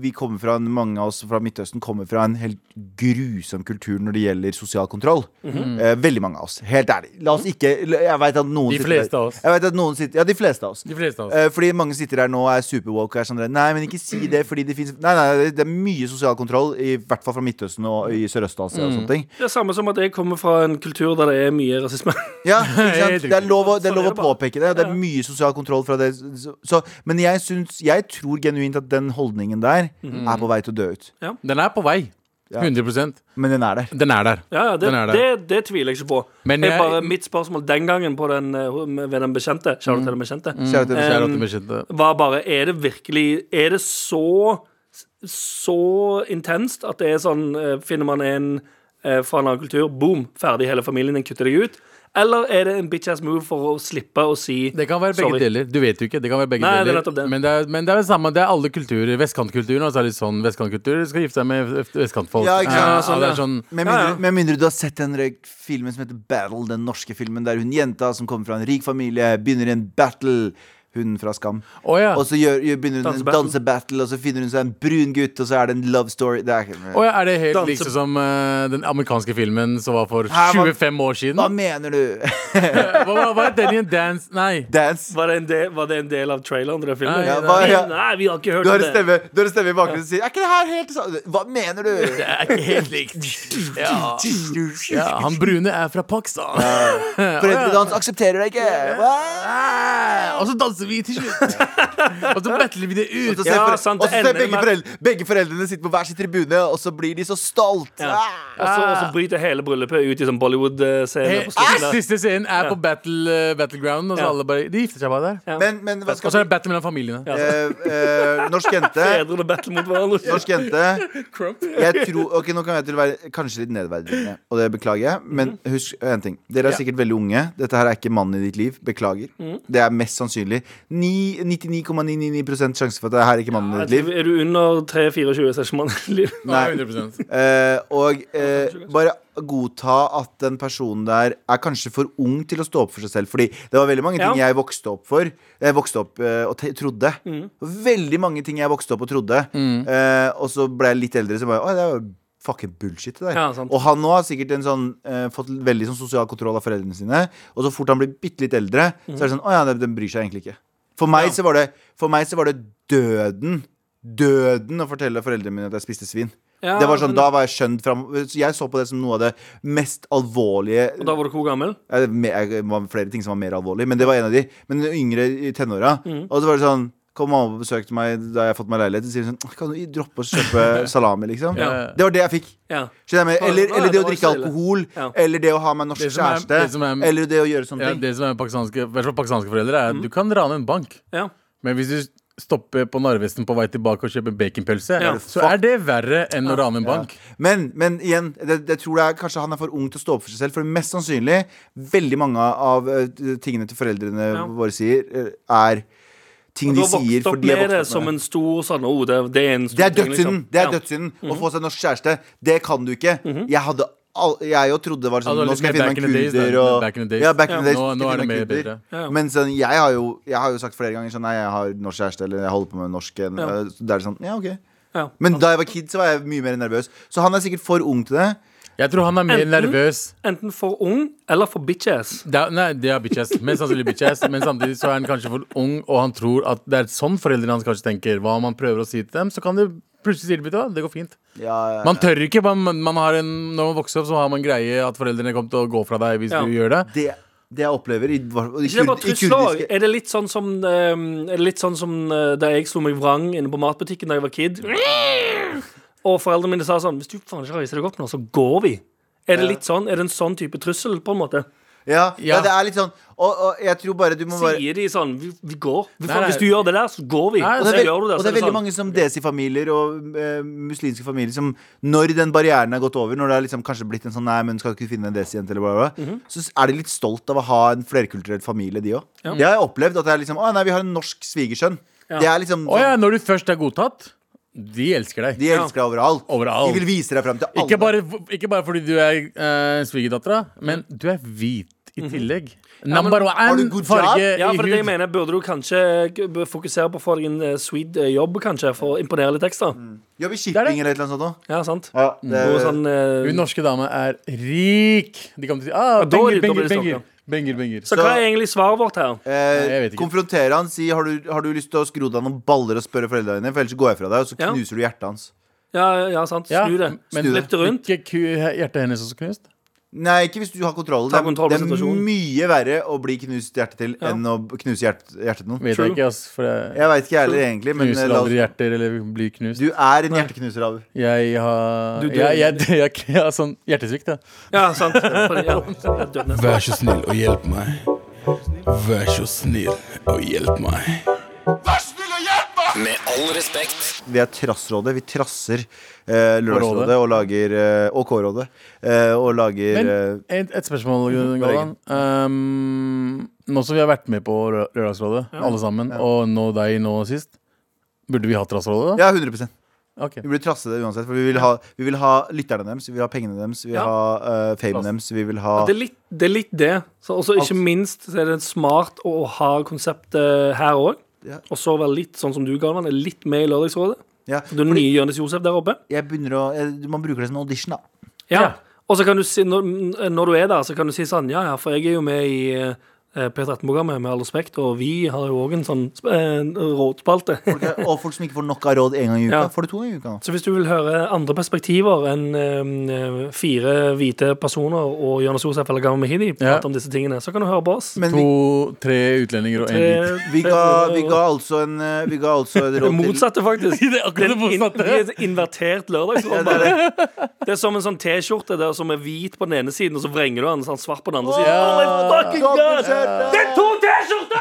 Speaker 2: vi kommer fra en- mange av oss fra Midtøsten kommer fra en helt grusom kultur når det gjelder sosial kontroll.
Speaker 4: Mhm.
Speaker 2: eh, veldig mange av oss. Helt ærlig. La oss ikke Jeg vet at noen
Speaker 3: De fleste
Speaker 2: sitter,
Speaker 3: av oss.
Speaker 2: Jeg vet at noen sitter, ja, de fleste av oss.
Speaker 3: De fleste av oss.
Speaker 2: Eh, fordi mange sitter her nå og er superwoke og er sånn Nei, men ikke si det, fordi det fins Nei, nei, det er mye sosial kontroll, i hvert fall fra Midtøsten og i Sørøst-Asia og sånne ting.
Speaker 4: Det er samme som at jeg kommer fra en kultur der det er mye rasisme.
Speaker 2: Ja, ikke sant? Det er lov å, det er
Speaker 4: Sånn
Speaker 2: lov å påpeke det. og Det er mye sosial kontroll fra det. Så, men jeg, syns, jeg tror genuint at den holdningen der
Speaker 4: Mhm.
Speaker 2: er på vei til å dø ut.
Speaker 3: Den er på vei.
Speaker 2: Ja.
Speaker 3: 100%
Speaker 2: Men den er der.
Speaker 3: Den er der.
Speaker 4: Ja, ja, det,
Speaker 3: Den er
Speaker 4: det, det tviler jeg ikke på.
Speaker 3: Men
Speaker 4: jeg, bare, mitt spørsmål den gangen på den, eh, ved den bekjente, mm. til den bekjente, Eh,
Speaker 3: bekjente.
Speaker 4: var bare Er det virkelig Er det så så intenst at det er sånn eh, Finner man en eh, fra en annen kultur, boom, ferdig, hele familien den kutter deg ut? Eller er det en bitch-ass move for å slippe å si
Speaker 3: Det kan være begge
Speaker 4: Sorry.
Speaker 3: deler. Du vet jo ikke. Det kan være begge
Speaker 4: Nei, er
Speaker 3: deler.
Speaker 4: det.
Speaker 3: Men, det er, men det er det samme. Det er alle kulturer. Vestkantkulturen også er litt sånn vestkantkultur. Skal gifte seg med vestkantfolk.
Speaker 2: Ja, ikke sant?
Speaker 3: Ja,
Speaker 4: sånn, ja.
Speaker 3: sånn
Speaker 2: Med
Speaker 4: Ja,
Speaker 2: mindre,
Speaker 4: ja.
Speaker 2: med mindre du har sett den filmen som heter Battle, den norske filmen der hun jenta som kommer fra en rik familie, begynner i en battle. Hun fra Skam.
Speaker 3: Oh, ja.
Speaker 2: Og så gjør, gjør, begynner hun en
Speaker 4: Dansebattle.
Speaker 2: og så finner hun seg en brun gutt, og så er det en love story. Det er ikke
Speaker 3: Å ja, er det helt
Speaker 4: Danse-
Speaker 3: liksom som uh, den amerikanske filmen som var for
Speaker 2: Hæ, hva-
Speaker 3: 25 år siden?
Speaker 2: Hva mener du?
Speaker 3: Hva hva- hva er den i en dance? Nei.
Speaker 2: Dance?
Speaker 4: var det, en del, var det en del av traileren til den filmen?
Speaker 3: Nei,
Speaker 2: Ja, hva, ja.
Speaker 4: Nei, vi har ikke hørt
Speaker 2: Du har
Speaker 4: om det.
Speaker 2: stemme, du har en stemme i bakgrunnen som sier Er ikke det her helt sånn? Hva mener du?
Speaker 3: Det er ikke helt likt. Ja. ja, han brune er fra Pakistan.
Speaker 2: Foreldredans aksepterer deg ikke.
Speaker 3: Og så danser vi til slutt. og så battler vi det
Speaker 2: Og
Speaker 3: ut.
Speaker 2: så ser,
Speaker 4: Ja, sant,
Speaker 2: og så
Speaker 4: det
Speaker 2: ser
Speaker 4: ender
Speaker 2: begge,
Speaker 4: med-
Speaker 2: foreldre, begge foreldrene sitter på hver sin tribune, og så blir de så stolt.
Speaker 4: Ja.
Speaker 2: Ah!
Speaker 4: Og så, og så bryter hele bryllupet ut i sånn Bollywood-scene. På slutten der.
Speaker 3: Siste scenen er på battle, eh, battleground, og så
Speaker 4: Ja.
Speaker 3: alle bare De gifter seg bare der.
Speaker 4: Ja.
Speaker 2: Men, men hva
Speaker 3: Og så
Speaker 2: skal
Speaker 3: er det battle mellom familiene.
Speaker 4: Ja.
Speaker 2: eh, eh, Norsk jente
Speaker 4: Fedrene battle mot hverandre.
Speaker 2: Norsk jente Jeg tror, ok, Nå kan jeg til å være kanskje litt nedverdigende, og det beklager jeg. Men husk en ting. Dere er sikkert veldig unge. Dette her er ikke mannen i ditt liv. Beklager. Det er mest sannsynlig. Ni- 99,999 sjanse for at det her er ikke mannen i ditt liv.
Speaker 4: Er du under 3-24, så er ikke ditt liv.
Speaker 3: Nei, 100
Speaker 2: Eh, og eh, bare godta at den personen der er kanskje for ung til å stå opp for seg selv. Fordi det var veldig mange ting
Speaker 4: Ja.
Speaker 2: jeg vokste opp for Jeg vokste opp eh, og te trodde. Veldig mange ting jeg vokste opp og trodde. Eh, og så ble jeg litt eldre, så bare Oi, det er jo fucking bullshit, det der.
Speaker 4: Ja,
Speaker 2: og han nå har sikkert en sånn, eh, fått veldig sånn sosial kontroll av foreldrene sine. Og så fort han blir bitte litt eldre, så er det sånn Å ja, den, den bryr seg egentlig ikke. For meg, så var det, for meg så var det døden. Døden å fortelle foreldrene mine at jeg spiste svin.
Speaker 4: Ja,
Speaker 2: det var sånn,
Speaker 4: men-
Speaker 2: Da var jeg skjønt fram så Jeg så på det som noe av det mest alvorlige
Speaker 4: Og da var du hvor gammel?
Speaker 2: Det var flere ting som var mer alvorlig, men det var en av de. Men yngre i tenåra.
Speaker 4: Mm.
Speaker 2: Og så var det sånn Kom mamma på besøk til meg da jeg har fått meg leilighet. Og sier sånn Kan du droppe å kjøpe salami, liksom?
Speaker 3: Ja.
Speaker 2: Det var det jeg fikk.
Speaker 4: Ja.
Speaker 2: Eller, eller det å drikke alkohol.
Speaker 4: Ja.
Speaker 2: Eller det å ha meg norsk
Speaker 3: er-
Speaker 2: kjæreste.
Speaker 3: det er-
Speaker 2: Eller det å gjøre sånne
Speaker 3: Ja,
Speaker 2: ting.
Speaker 3: det som er pakistanske, pakistanske foreldre, er at du kan rane en bank. Men hvis du stopper på Narvesen på vei tilbake og kjøper baconpølse, så er det verre enn å rane en bank.
Speaker 2: Men, men igjen, det, det tror jeg kanskje han er for ung til å stå opp for seg selv. For mest sannsynlig, veldig mange av uh, tingene til foreldrene våre sier, uh, er ting de sier fordi de har
Speaker 4: det
Speaker 2: vokst opp
Speaker 4: som
Speaker 2: med det.
Speaker 4: en stor sånn oh, det, det er en stor
Speaker 2: Det er
Speaker 4: ting,
Speaker 2: dødssynden.
Speaker 4: liksom.
Speaker 2: Det er
Speaker 4: Ja. Mhm.
Speaker 2: Å få seg norsk kjæreste. Det kan du ikke. Jeg hadde all, Jeg jo trodde det var sånn
Speaker 3: Altså,
Speaker 2: Nå skal jeg finne meg en kurder og
Speaker 3: Back in the days.
Speaker 2: Ja, back in the
Speaker 4: Ja.
Speaker 2: days.
Speaker 3: Nå, nå er det mer bedre.
Speaker 4: Ja, ja.
Speaker 2: Men sånn, jeg har jo Jeg har jo sagt flere ganger sånn Nei, jeg har norsk kjæreste, eller jeg holder på med norsk. en-
Speaker 4: Ja.
Speaker 2: Så Da er det sånn Ja, OK.
Speaker 4: Ja.
Speaker 2: Men da jeg var kid, så var jeg mye mer nervøs. Så han er sikkert for ung til det.
Speaker 3: Jeg tror han er mer
Speaker 4: Enten-
Speaker 3: nervøs.
Speaker 4: Enten for ung eller for bitch-ass.
Speaker 3: Nei, det er bitch-ass. Mest sannsynlig bitch-ass. Men samtidig så er han kanskje for ung, og han tror at det er sånn foreldrene hans kanskje tenker. Hva man prøver å si til dem, så kan det plutselig si det, vet det går fint.
Speaker 2: Ja,
Speaker 3: Man tør ikke. Man, man har en, når man vokser opp, så har man greie at foreldrene kommer til å gå fra deg hvis
Speaker 4: Ja.
Speaker 3: du gjør det.
Speaker 2: det, det jeg opplever i, i, kurd, i kurdiske
Speaker 4: Er det litt sånn som eh, Er litt sånn som uh, da jeg slo meg vrang inne på matbutikken da jeg var kid? Og foreldrene mine sa sånn Hvis du faen ikke reiser deg opp nå, så går vi. Er det litt sånn? Er det en sånn type trussel, på en måte?
Speaker 2: ja, ja.
Speaker 3: Ja.
Speaker 2: det er litt sånn Og, og jeg tror bare du må bare
Speaker 4: Sier de sånn Vi, vi går. Vi,
Speaker 3: Nei, nei.
Speaker 4: hvis du gjør det der, så går vi.
Speaker 3: Nei,
Speaker 4: og
Speaker 2: det er,
Speaker 4: gjør du det.
Speaker 2: og det er veldig
Speaker 4: sånn.
Speaker 2: mange som desi-familier og eh, muslimske familier som Når den barrieren er gått over, når det har liksom kanskje blitt en sånn Nei, men skal ikke finne en desi-jente, eller bla, bla,
Speaker 4: Mhm.
Speaker 2: så er de litt stolt av å ha en flerkulturell familie, de òg.
Speaker 4: Ja.
Speaker 2: Det har jeg opplevd. At det er liksom Å nei, vi har en norsk svigersønn.
Speaker 4: Ja.
Speaker 2: Det er liksom
Speaker 3: Å ja, når du først er godtatt, de elsker deg.
Speaker 2: De elsker deg overalt.
Speaker 3: Overalt.
Speaker 2: De vil vise deg frem til alle.
Speaker 3: Ikke bare, ikke bare fordi du er uh, svigerdattera, men du er hvit i tillegg. Number
Speaker 2: har du god
Speaker 3: farge
Speaker 2: job?
Speaker 4: Ja,
Speaker 3: i
Speaker 4: for det jeg mener Burde du kanskje fokusere på å få deg en eh, sweet eh, jobb, kanskje, for å imponere litt ekstra?
Speaker 2: Jobbe i shipping eller et eller annet sånt da
Speaker 4: Ja, sant?
Speaker 2: Ja, det,
Speaker 4: sånn uh...
Speaker 3: Hun norske dame er rik. De kommer til å si ah,
Speaker 4: er
Speaker 3: benger, benger, benger, benger, benger.
Speaker 4: Så hva er egentlig svaret vårt her?
Speaker 2: eh, konfrontere han, si har du, har du lyst til å skro deg noen baller og spørre foreldrene dine, for ellers går jeg fra deg, og så
Speaker 4: Ja.
Speaker 2: knuser du hjertet hans.
Speaker 4: Ja, ja sant.
Speaker 3: Ja,
Speaker 4: Snu det.
Speaker 3: men-
Speaker 4: Slipp det rundt.
Speaker 3: Ikke ku, hjertet hennes også knust?
Speaker 2: Nei, ikke hvis du har kontroll.
Speaker 4: Ta
Speaker 2: Det er,
Speaker 4: kontroll
Speaker 2: det er
Speaker 4: situasjonen.
Speaker 2: mye verre å bli knust hjertet til
Speaker 4: Ja.
Speaker 2: enn å knuse hjert, hjertet til noen.
Speaker 3: Vet
Speaker 4: True.
Speaker 3: jeg ikke, ass. For jeg
Speaker 2: Jeg veit ikke jeg heller, egentlig, men eh,
Speaker 3: knuser
Speaker 2: la oss,
Speaker 3: aldri hjerter eller blir knust.
Speaker 2: du er en hjerteknuser Abu.
Speaker 3: Jeg har
Speaker 4: Du dør.
Speaker 3: jeg, jeg, jeg, jeg, jeg har sånn hjertesvikt, ja.
Speaker 4: Ja, sant. Fordi, ja, jeg døde nesten.
Speaker 5: Vær så snill og hjelp meg. Vær så snill og hjelp meg.
Speaker 1: Med all respekt.
Speaker 2: Vi er Trassrådet. Vi trasser eh, Lørdagsrådet og lager eh, Og K-rådet. Eh, og lager
Speaker 3: Men
Speaker 2: eh,
Speaker 3: et, et spørsmål,
Speaker 2: Mhm,
Speaker 3: Galvan. Um, nå som vi har vært med på Lø- Lørdagsrådet, alle sammen, og nå deg nå sist, burde vi hatt Trassrådet, da?
Speaker 2: Ja, 100
Speaker 3: Ok.
Speaker 2: Vi burde trasse det uansett. For vi vil ha, vi vil ha lytterne deres, vi vil ha pengene deres, vi vil
Speaker 4: Ja.
Speaker 2: ha uh, famen deres, vi vil ha
Speaker 4: Det er litt det. Er litt det. Så også, ikke
Speaker 2: Alt.
Speaker 4: minst så er det smart å ha konseptet her òg.
Speaker 2: Ja.
Speaker 4: Og så være litt sånn som du, Galvan, er litt med i Lørdagsrådet.
Speaker 2: ja,
Speaker 4: Du er ny nye Jonis Josef der oppe.
Speaker 2: jeg begynner å, jeg, Man bruker det som en audition, da.
Speaker 4: Ja. Og så kan du si, når, når du er der, så kan du si sånn Ja, ja, for jeg er jo med i eh, P13-programmet, med all respekt, og vi har jo òg en sånn eh, rådspalte.
Speaker 2: Og folk som ikke får nok av råd en gang i uka,
Speaker 4: Ja.
Speaker 2: får det to ganger i uka.
Speaker 4: Så hvis du vil høre andre perspektiver enn eh, fire hvite personer og Jonas Josef eller Gamma Mehidi prate
Speaker 3: Ja.
Speaker 4: om disse tingene, så kan du høre på oss.
Speaker 2: Men vi,
Speaker 3: To-tre utlendinger og en hvit.
Speaker 2: vi, ga, vi ga altså en eh, Vi ga altså et råd til
Speaker 4: motsatte, faktisk.
Speaker 3: Det er akkurat det
Speaker 4: in-
Speaker 3: motsatte.
Speaker 4: det er et invertert lørdagsråd. bare. Det er som en sånn T-skjorte der som er hvit på den ene siden, og så vrenger du den sånn svart på den andre siden. Oh my fucking god! Det er to T-skjorter!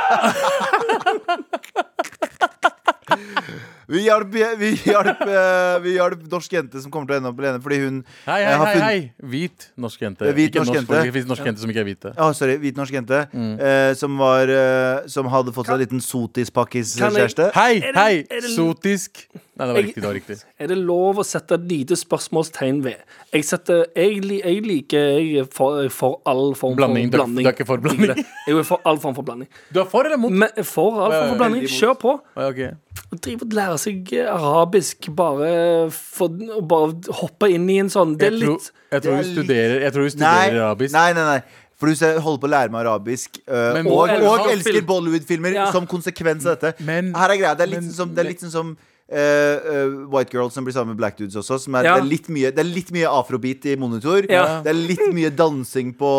Speaker 2: Vi hjalp, vi, hjalp, eh, vi hjalp norsk jente som kommer til å ende opp alene fordi hun
Speaker 3: Hei,
Speaker 2: eh,
Speaker 3: hei,
Speaker 2: har
Speaker 3: hei,
Speaker 2: funnet-
Speaker 3: hei. Hvit norsk jente.
Speaker 2: Hvit
Speaker 3: ikke
Speaker 2: norsk
Speaker 3: norsk,
Speaker 2: jente.
Speaker 3: Norsk, norske jenter som ikke er hvite.
Speaker 2: Ja, sorry, hvit norsk jente eh, som, var, eh, som hadde fått seg en liten sotis-pakkis-kjæreste.
Speaker 3: Hei, hei! Sotisk. Nei, det var
Speaker 4: Jeg-
Speaker 3: riktig. det var riktig
Speaker 4: Er det lov å sette et lite spørsmålstegn ved? Jeg, setter, jeg, jeg liker Jeg er for, for all form
Speaker 3: Blanding.
Speaker 4: For blanding.
Speaker 3: du er ikke for blanding?
Speaker 4: Jeg er for all form for blanding.
Speaker 3: Du er for eller mot?
Speaker 4: Men for all form for blanding. Kjør på.
Speaker 3: Okay.
Speaker 4: Drive og lære seg arabisk bare for å bare hoppe inn i en sånn Det er
Speaker 3: Jeg tror,
Speaker 4: litt
Speaker 3: jeg tror du
Speaker 2: er
Speaker 3: studerer, jeg tror du
Speaker 2: Nei,
Speaker 3: arabisk.
Speaker 2: nei, nei, nei. For du ser- holder på å lære meg arabisk, eh,
Speaker 3: Men-
Speaker 2: og,
Speaker 4: Og
Speaker 2: og,
Speaker 4: elsker
Speaker 2: elsker. Bollywood-filmer
Speaker 4: Ja.
Speaker 2: som konsekvens av dette.
Speaker 3: Men-
Speaker 2: Her er greia, Det er litt
Speaker 3: men-
Speaker 2: sånn som, det er litt sånn som eh, eh, White Girls som blir sammen med Black Dudes også. Som er,
Speaker 4: Ja.
Speaker 2: det, er litt mye, det er litt mye afrobeat i monitor.
Speaker 4: Ja.
Speaker 2: Det er litt mye dansing på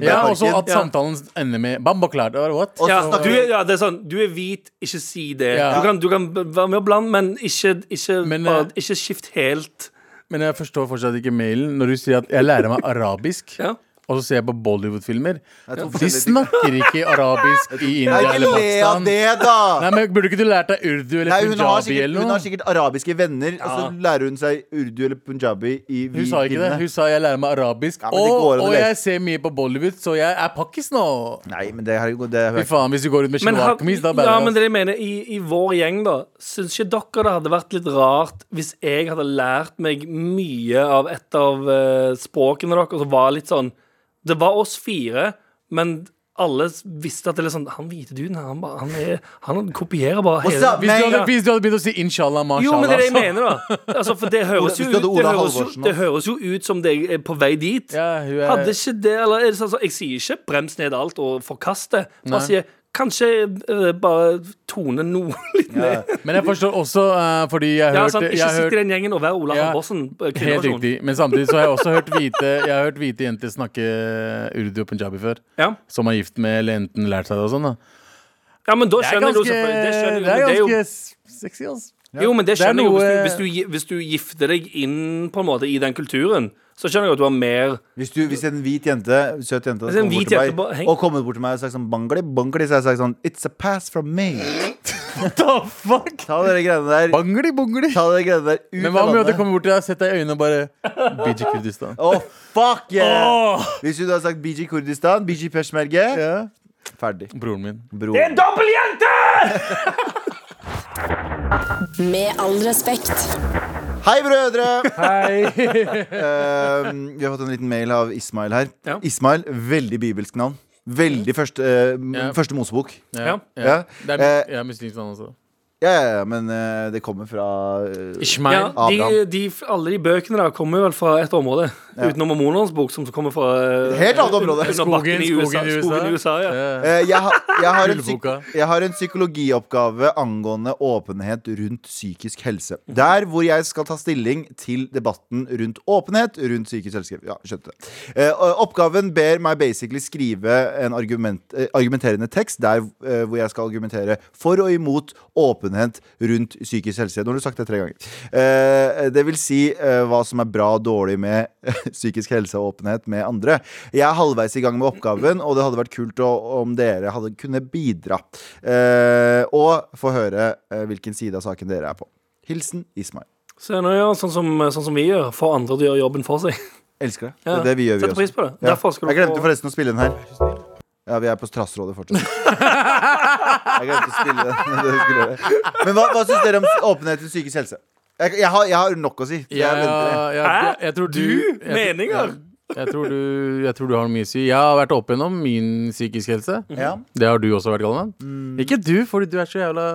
Speaker 3: Ja,
Speaker 2: og
Speaker 3: så at samtalen ender med Bambaklart. What?
Speaker 4: Ja, du, ja, det er sånn Du er hvit, ikke si det.
Speaker 3: Ja.
Speaker 4: Du, kan, du kan være med og blande, men ikke, ikke,
Speaker 3: Men,
Speaker 4: bare,
Speaker 3: eh,
Speaker 4: ikke skift helt.
Speaker 3: Men jeg forstår fortsatt ikke mailen når du sier at jeg lærer meg arabisk.
Speaker 4: Ja.
Speaker 3: Og så ser jeg på Bollywood-filmer.
Speaker 2: er
Speaker 3: De snakker ikke arabisk i India eller Pakistan.
Speaker 2: det, da!
Speaker 3: Nei, men Burde ikke du lært deg urdu eller
Speaker 2: Nei, hun, har
Speaker 3: punjabi
Speaker 2: sikkert,
Speaker 3: eller
Speaker 2: hun har sikkert arabiske venner, og så lærer hun seg urdu eller punjabi i
Speaker 3: Hun sa ikke det. Hun sa jeg lærer meg arabisk.
Speaker 2: Ja, men
Speaker 3: og, og jeg ser mye på Bollywood, så jeg er pakkis nå.
Speaker 2: Nei, men det, her, det
Speaker 3: Fy faen, hvis du går ut med
Speaker 4: Men, da
Speaker 3: shalwar-kamis,
Speaker 4: ja, men det jeg mener, i, i vår gjeng, da Syns ikke dere det hadde vært litt rart hvis jeg hadde lært meg mye av et av uh, språkene deres, og så var litt sånn Det var oss fire, men alle visste at det er sånn Han hvite duden han, bare, han, er, han kopierer bare hele
Speaker 2: så-
Speaker 3: Hvis du, hadde, hvis du hadde begynt å si inshallah, mashallah
Speaker 4: Jo, men det er det jeg
Speaker 3: så-
Speaker 4: mener, da. Altså, for det høres jo
Speaker 2: Hvis du
Speaker 4: ut
Speaker 2: hadde
Speaker 4: det
Speaker 2: Ola
Speaker 4: høres jo,
Speaker 2: Halvorsen
Speaker 4: det høres jo ut som det er på vei dit.
Speaker 3: Ja, hun er,
Speaker 4: Hadde ikke det, eller er det sånn, så Jeg sier ikke brems ned alt og forkast det.
Speaker 3: Nei.
Speaker 4: Bare sier kanskje uh, bare tone noe litt ned.
Speaker 2: Ja.
Speaker 3: Men jeg forstår også, uh, fordi jeg
Speaker 4: Ja,
Speaker 3: har
Speaker 4: sant,
Speaker 3: hørt,
Speaker 4: ikke sitt i den gjengen og vær Ola
Speaker 3: Ja,
Speaker 4: Halvorsen. eh,
Speaker 3: Helt riktig. Men samtidig så har jeg også hørt hvite Jeg har hørt hvite jenter snakke urdu og punjabi før.
Speaker 4: Ja.
Speaker 3: Som er gift med eller enten lært seg det og sånn. da
Speaker 4: ja, men da
Speaker 3: Det er
Speaker 4: skjønner du selvfølgelig det
Speaker 3: det er
Speaker 4: det er jo,
Speaker 3: ganske sexy, altså.
Speaker 4: Jo, men det
Speaker 3: Det er
Speaker 4: skjønner jeg jo hvis, du- hvis, du, hvis du gifter deg inn på en måte i den kulturen. Så skjønner jeg at du har mer
Speaker 2: Hvis, du, hvis en hvit jente, søt jente, kommer bort
Speaker 4: hvit
Speaker 2: til
Speaker 4: jente
Speaker 2: meg
Speaker 4: bare-
Speaker 2: og kommet bort til meg og sagt sånn bangli, bangli, så har jeg sagt sånn It's a pass from me.
Speaker 3: The fuck?
Speaker 2: Ta dere greiene der
Speaker 3: Bangli, bongli.
Speaker 2: Ta dere greiene der ut
Speaker 3: Men hva
Speaker 2: om
Speaker 3: jeg kommer bort til deg, sett deg i øynene og bare BG Kurdistan.
Speaker 2: Oh, fuck yeah!
Speaker 3: Oh.
Speaker 2: Hvis du hadde har sagt BG Kurdistan, BG Peshmerge,
Speaker 3: yeah.
Speaker 2: ferdig.
Speaker 3: Broren min.
Speaker 2: Broren.
Speaker 4: Det er en dobbeltjente!
Speaker 6: Med all respekt.
Speaker 2: Hei, brødre!
Speaker 3: Hei.
Speaker 2: uh, vi har fått en liten mail av Ismail her.
Speaker 4: Ja.
Speaker 2: Ismail, veldig bibelsk navn. Veldig første, uh,
Speaker 3: Ja.
Speaker 2: første Mosebok.
Speaker 3: Ja.
Speaker 2: Ja.
Speaker 3: er
Speaker 2: Eh,
Speaker 3: ja, muslimsk navn også.
Speaker 2: Ja, ja, ja, men uh, det kommer fra uh,
Speaker 3: Ishmael.
Speaker 4: Ja, de, de, alle de bøkene der kommer vel fra et område. Utenom Mormonernes bok, som kommer fra uh,
Speaker 2: Helt annet område.
Speaker 4: under Skogen i USA. Skogen i USA ja.
Speaker 2: Eh, jeg, har, jeg, har en psyk jeg har en psykologioppgave angående åpenhet rundt psykisk helse. Der hvor jeg skal ta stilling til debatten rundt åpenhet rundt psykisk helse. Ja, skjønte det. Eh, oppgaven ber meg basically skrive en argument, eh, argumenterende tekst der eh, hvor jeg skal argumentere for og imot åpenhet rundt psykisk helse. Nå har du sagt det tre ganger. Eh, det vil si eh, hva som er bra og dårlig med psykisk helse og åpenhet med andre. Jeg er halvveis i gang med oppgaven, og det hadde vært kult å- om dere hadde kunne bidra. Eh, og få høre eh, hvilken side av saken dere er på. Hilsen Ismail.
Speaker 4: Så nå ja, sånn som, sånn som vi gjør. Få andre til å gjøre jobben for seg.
Speaker 2: Elsker det.
Speaker 4: Ja.
Speaker 2: Det er det vi gjør, vi
Speaker 4: også. pris på det.
Speaker 2: Ja. Jeg glemte forresten å spille den her. Ja, vi er på Strassrådet fortsatt. Jeg glemte å spille den. Det skulle jeg gjøre. Men hva, hva syns dere om åpenhet til psykisk helse? Jeg, jeg, har, jeg har nok å si. så
Speaker 3: Ja,
Speaker 2: Jeg venter, jeg.
Speaker 4: Hæ?
Speaker 3: jeg, jeg tror du,
Speaker 4: Du?
Speaker 3: jeg
Speaker 4: Meninger?
Speaker 3: Jeg, tror du, jeg tror du har mye å si. Jeg har vært åpen om min psykisk helse.
Speaker 2: Ja.
Speaker 3: Det har du også vært, Galvan.
Speaker 2: Mm.
Speaker 3: Ikke du, fordi du er så jævla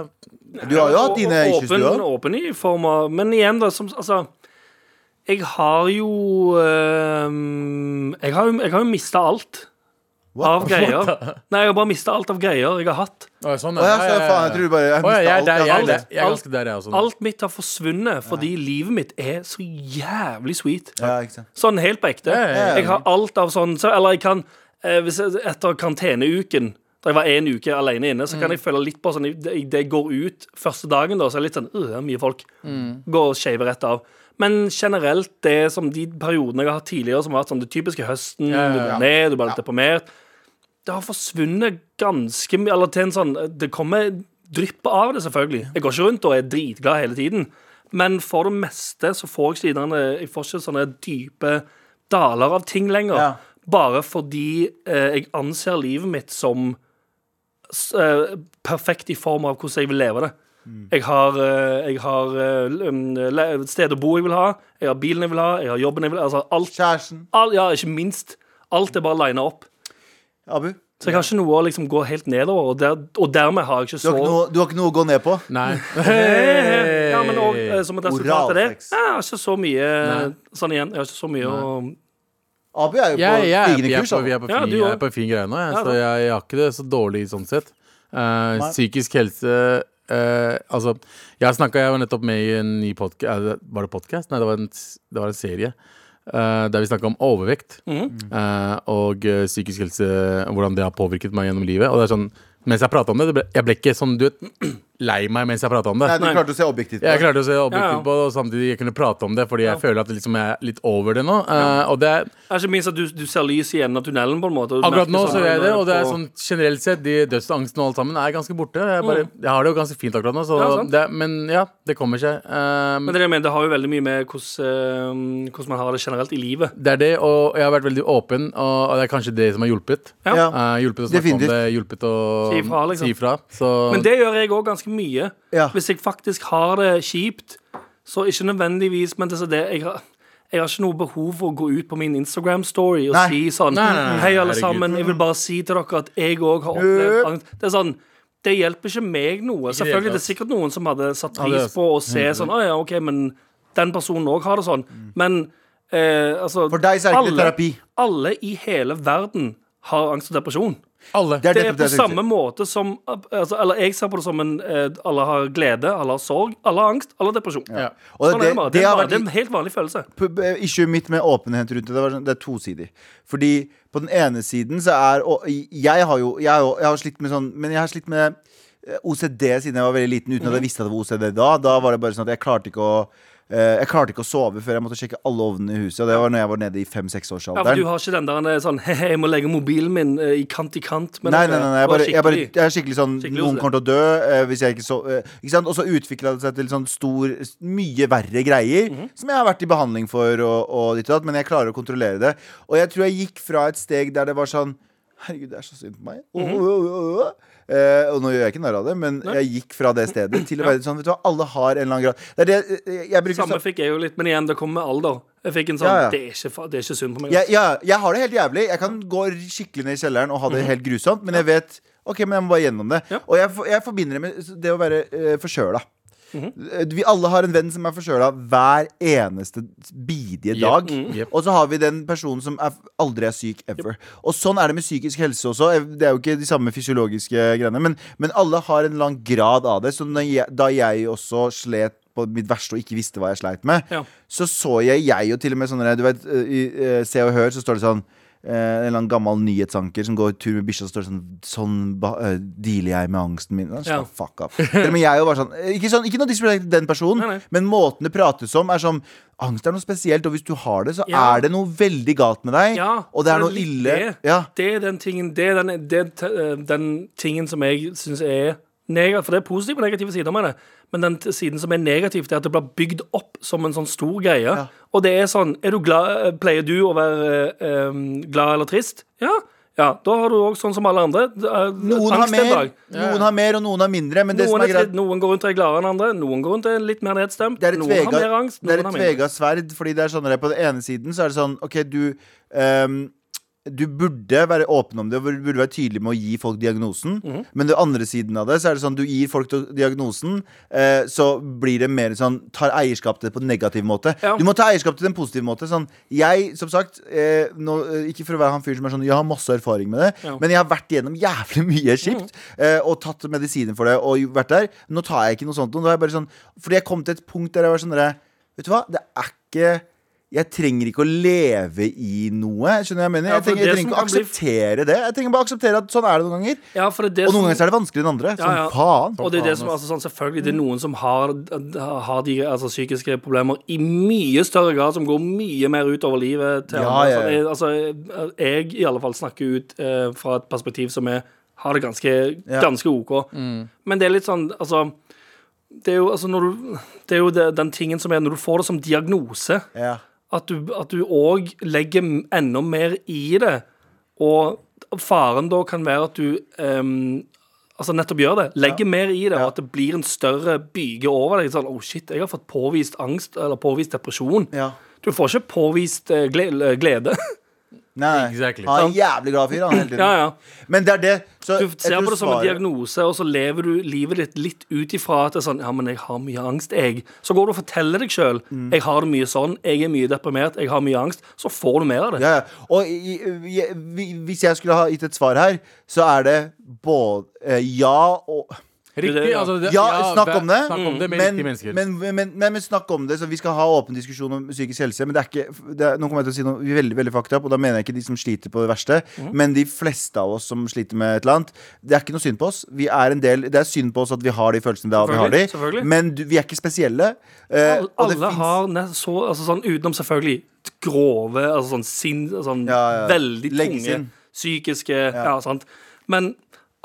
Speaker 2: Du har jo hatt dine issues, du
Speaker 4: åpen,
Speaker 2: òg.
Speaker 4: åpen i form av Men igjen, da, som Altså Jeg har jo øhm, Jeg har jo, jeg har jo mista alt. Av greier. Nei, jeg har bare mista alt av greier jeg har hatt.
Speaker 3: Å, ja, sånn,
Speaker 2: Å ja, faen, jeg tror bare jeg
Speaker 3: ja, der,
Speaker 2: alt
Speaker 3: jeg, der, jeg
Speaker 4: Alt-
Speaker 3: der, jeg også.
Speaker 4: Alt mitt har forsvunnet fordi livet mitt er så jævlig sweet.
Speaker 2: Ja, ikke sant.
Speaker 4: Sånn helt på ekte.
Speaker 3: Ja, ja, ja.
Speaker 4: Jeg har alt av sånn så, Eller jeg kan eh, hvis jeg, Etter karanteneuken da jeg var en uke alene inne, så kan jeg føle litt på sånn Det går ut første dagen, da, så er det litt sånn øh, mye folk. Går og shaver rett av. Men generelt, det som de periodene jeg har hatt tidligere, som har vært sånn det typiske høsten,
Speaker 3: Ja, ja,
Speaker 4: du
Speaker 3: ja.
Speaker 4: går ned, du blir litt deprimert Det har forsvunnet ganske mye Eller til en sånn Det kommer dryppe av det, selvfølgelig. Jeg går ikke rundt og er dritglad hele tiden. Men for det meste så får jeg ikke jeg får ikke sånne dype daler av ting lenger.
Speaker 2: Ja.
Speaker 4: Bare fordi eh, jeg anser livet mitt som eh, perfekt i form av hvordan jeg vil leve det.
Speaker 2: Mm.
Speaker 4: Jeg har, eh, jeg har eh, et sted å bo jeg vil ha, jeg har bilen jeg vil ha, jeg har jobben jeg vil ha. Altså alt,
Speaker 2: Kjæresten.
Speaker 4: all, ja, ikke minst. Alt er bare lina opp.
Speaker 2: Abu,
Speaker 4: Så jeg har ikke noe å liksom gå helt nedover, og, der, og dermed har jeg ikke
Speaker 2: du
Speaker 4: så
Speaker 2: har, ikke noe, du har ikke noe å gå ned på?
Speaker 3: Nei.
Speaker 4: Ja, men og, eh, som et resultat av det Jeg har ikke så mye
Speaker 3: Nei.
Speaker 4: Sånn igjen, jeg har ikke så mye å
Speaker 2: Abu er jo på
Speaker 3: er
Speaker 2: kurs.
Speaker 3: vi er på
Speaker 4: Ja,
Speaker 3: fin,
Speaker 4: du
Speaker 3: jeg er på fin greie nå, jeg, så jeg, jeg har ikke det så dårlig sånn sett. Uh, psykisk helse Uh, Altså, jeg snakka Jeg var nettopp med i en ny podkast Var det podkast? Nei, det var en, det var en serie. Eh, der vi snakka om overvekt
Speaker 4: mm.
Speaker 3: uh, og eh, psykisk helse, hvordan det har påvirket meg gjennom livet. Og det er sånn, mens jeg prata om det, det ble, jeg ble ikke sånn du vet, lei meg mens jeg prata om det.
Speaker 2: Nei, du klarte å se objektivt på det.
Speaker 3: Jeg klarte å se objektivt på det, og samtidig jeg kunne prate om det, fordi jeg føler at jeg liksom er litt over det nå. Uh, og det er
Speaker 4: ikke minst at du, du ser lys i enden av tunnelen, på en måte.
Speaker 3: Akkurat nå
Speaker 4: ser
Speaker 3: så gjør jeg det, og det er sånn generelt sett De dødsangsten og alt sammen er ganske borte. Jeg, bare, jeg har det jo ganske fint akkurat nå, så
Speaker 4: Mm. Ja,
Speaker 3: det, men ja, det kommer seg. Uh,
Speaker 4: Men det, det, jeg mener, det har jo veldig mye med hvordan, uh, hvordan man har det generelt i livet.
Speaker 3: det er det, og jeg har vært veldig åpen, og, og det er kanskje det som har hjulpet.
Speaker 4: Ja.
Speaker 3: Uh, hjulpet å snakke
Speaker 2: Definitivt.
Speaker 3: om det, hjulpet å
Speaker 4: Si ifra, liksom.
Speaker 3: si ifra. Så
Speaker 4: Men det gjør jeg òg ganske mye.
Speaker 2: Ja.
Speaker 4: Hvis jeg faktisk har det kjipt, så ikke nødvendigvis Men det er det, jeg, har, jeg har ikke noe behov for å gå ut på min Instagram-story og
Speaker 2: Nei.
Speaker 4: si sånn
Speaker 3: Nei, nei, nei,
Speaker 4: Hei, alle sammen. Jeg vil bare si til dere at jeg òg har opplevd angst. Det er sånn det hjelper ikke meg noe.
Speaker 3: Ikke
Speaker 4: Selvfølgelig det er sikkert noen som hadde satt pris på å se sånn Å ja, OK, men den personen òg har det sånn. Men eh, altså
Speaker 2: For deg så er det ikke
Speaker 4: alle,
Speaker 2: terapi.
Speaker 4: alle i hele verden har angst og depresjon.
Speaker 3: Alle.
Speaker 2: Det er
Speaker 4: Det er på
Speaker 2: det
Speaker 4: samme måte som altså, Eller jeg ser på det som en eh, Alle har glede, alle har sorg, alle har angst, alle har depresjon.
Speaker 3: Ja.
Speaker 2: Og
Speaker 4: Sånn er
Speaker 2: det,
Speaker 4: det, bare.
Speaker 2: det,
Speaker 4: det, er det er en helt vanlig følelse.
Speaker 2: Ikke Issuet mitt med åpenhet rundt det, sånn- det er tosidig. Fordi på den ene siden så er Og jeg har jo Jeg har, jeg har slitt med sånn Men jeg har slitt med eh, OCD siden jeg var veldig liten, uten at jeg visste at det var OCD da. Da var det bare sånn at jeg klarte ikke å eh, jeg klarte ikke å sove før jeg måtte sjekke alle ovnene i huset. Og det var når jeg var nede i
Speaker 4: Ja, for
Speaker 2: fem-seksårsalderen.
Speaker 4: Du har ikke den der sånn He-he, jeg må legge mobilen min eh, i kant i kant.
Speaker 2: Nei, nei, nei, jeg, bare, jeg, bare, jeg er skikkelig sånn
Speaker 4: Skikkelig
Speaker 2: Noen kommer til å dø eh, hvis jeg ikke så eh, Ikke sant? Og så utvikla det seg til sånn stor Mye verre greier
Speaker 4: Mhm.
Speaker 2: som jeg har vært i behandling for, og, og ditt og datt, men jeg klarer å kontrollere det. Og jeg tror jeg gikk fra et steg der det var sånn Herregud, det er så synd på meg.
Speaker 4: Mhm.
Speaker 2: Åh, åh, åh, åh. Eh, og nå gjør jeg ikke narr av det, men jeg gikk fra det stedet til å være sånn Vet du hva, alle har en eller annen grad Det det jeg, jeg bruker
Speaker 4: Samme fikk jeg jo litt, men igjen, det kommer med alder. Jeg fikk en sånn
Speaker 2: Ja, ja.
Speaker 4: Det, er ikke, det er ikke synd på meg.
Speaker 2: jeg, ja, jeg har det helt jævlig. Jeg kan gå skikkelig ned i kjelleren og ha det helt grusomt, men jeg vet Ok, men jeg må bare gjennom det.
Speaker 4: Ja.
Speaker 2: Og jeg, jeg forbinder det med det å være uh, forkjøla. Eh, Vi alle har en venn som er forkjøla hver eneste bidige dag.
Speaker 3: Jep.
Speaker 2: Og så har vi den personen som er, aldri er syk ever. Og sånn er det med psykisk helse også. Eh, Det er jo ikke de samme fysiologiske greiene, men, men alle har en lang grad av det. Så jeg, da jeg også slet på mitt verste og ikke visste hva jeg sleit med,
Speaker 4: Ja.
Speaker 2: så så jeg jeg og til og med sånne Du vet, eh, i eh, Se og Hør så står det sånn en eller annen gammel nyhetsanker som går tur med bikkja, og står sånn Sånn eh, dealer jeg med angsten min. Sånn,
Speaker 4: Ja.
Speaker 2: Fuck up. Men jeg er jo var sånn eh, Ikke, sånn, ikke noe disrespect til den personen,
Speaker 4: Nei, nei.
Speaker 2: men måten det prates om, er sånn Angst er noe spesielt, og hvis du har det, så
Speaker 4: Ja.
Speaker 2: er det noe veldig galt med deg.
Speaker 4: Ja,
Speaker 2: og det er
Speaker 4: for
Speaker 2: noe ille.
Speaker 4: Det,
Speaker 2: Ja.
Speaker 4: det er den tingen Det er den, det, er eh, den tingen som jeg syns er negativ. For det er positive og negative sider med det. Men den siden som er negativ, det er at det blir bygd opp som en sånn stor greie.
Speaker 2: Ja.
Speaker 4: Og det er sånn er du glad, eh, Pleier du å være um, glad eller trist? Ja. ja. Da har du òg sånn som alle andre. eh,
Speaker 2: Noen har mer, noen har mer, og noen har mindre. Men det som
Speaker 4: Noen,
Speaker 2: er
Speaker 4: er
Speaker 2: greit
Speaker 4: noen går rundt og er gladere enn andre. Noen går rundt og er litt mer nedstemt.
Speaker 2: Det er et
Speaker 4: noen har
Speaker 2: mindre.
Speaker 4: mer angst.
Speaker 2: det er et
Speaker 4: har
Speaker 2: tvega sverd, fordi det er sånn at på den ene siden så er det sånn OK, du ehm, du burde være åpen om det og burde være tydelig med å gi folk diagnosen.
Speaker 4: Mm.
Speaker 2: Men den andre siden av det, så er det sånn du gir folk diagnosen, eh, så blir det mer sånn tar eierskap til det på en negativ måte.
Speaker 4: Ja.
Speaker 2: Du må ta eierskap til det på en positiv måte. Sånn, jeg, som sagt, eh, nå, eh, ikke for å være han fyren som er sånn Jeg har masse erfaring med det,
Speaker 4: Ja.
Speaker 2: men jeg har vært gjennom jævlig mye kjipt eh, og tatt medisiner for det og vært der. Nå tar jeg ikke noe sånt. Nå er jeg bare sånn, fordi jeg kom til et punkt der jeg var sånn Vet du hva, det er ikke jeg trenger ikke å leve i noe. Skjønner hva jeg mener?
Speaker 4: Ja,
Speaker 2: jeg trenger, jeg trenger ikke å akseptere det. Jeg trenger bare å akseptere at sånn er det noen ganger.
Speaker 4: Ja, for det er det
Speaker 2: Og noen
Speaker 4: som-
Speaker 2: ganger så er det vanskeligere enn andre.
Speaker 4: Ja,
Speaker 2: Som
Speaker 4: ja.
Speaker 2: faen.
Speaker 4: Og det er det som, altså, sånn, selvfølgelig, det er noen som har, har de altså, psykiske problemer i mye større grad, som går mye mer utover livet til
Speaker 2: Ja,
Speaker 4: andre.
Speaker 2: ja, ja.
Speaker 4: Jeg, altså, jeg i alle fall snakker ut eh, fra et perspektiv som er, har det ganske, ganske OK. Men det er litt sånn, altså det er jo, altså, når du, det er jo den tingen som er når du får det som diagnose,
Speaker 2: Ja.
Speaker 4: At du òg legger enda mer i det. Og faren da kan være at du um, Altså nettopp gjør det. Legger mer i det, og at det blir en større byge over deg. Sånn, oh shit, jeg har fått påvist angst eller påvist depresjon.
Speaker 2: Ja.
Speaker 4: Du får ikke påvist eh, glede.
Speaker 2: Nei.
Speaker 3: Exactly.
Speaker 2: Han er en jævlig glad fyr, han,
Speaker 4: ja, ja.
Speaker 2: Men det er det. Så
Speaker 4: Du ser på det som en diagnose, og så lever du livet ditt litt ut ifra at det er sånn Ja, men jeg har mye angst, jeg. Så går du og forteller deg sjøl
Speaker 2: Mm.
Speaker 4: jeg har det mye sånn, jeg er mye deprimert, jeg har mye angst. Så får du mer av det.
Speaker 2: Ja, ja. Og i, i, i, hvis jeg skulle ha gitt et svar her, så er det både eh, ja og
Speaker 3: Riktig.
Speaker 4: Ja.
Speaker 3: Altså, det,
Speaker 2: Ja, snakk om det.
Speaker 3: Snakk om det med
Speaker 2: Men,
Speaker 3: riktige mennesker.
Speaker 2: men, men, men, men snakk om det, så vi skal ha åpen diskusjon om psykisk helse. Men det er ikke det er, Nå kommer jeg til å si noe veldig veldig fucked up, og da mener jeg ikke de som sliter på det verste, men de fleste av oss som sliter med et eller annet. Det er ikke noe synd på oss. Vi er en del, det er synd på oss at vi har de følelsene da vi har de, men du, vi er ikke spesielle. Uh,
Speaker 4: Alle, alle har så, altså sånn utenom selvfølgelig grove, altså sånn, sinn, sånn
Speaker 2: Ja, ja.
Speaker 4: veldig tunge
Speaker 2: Leggesinn.
Speaker 4: psykiske ja. sant. Men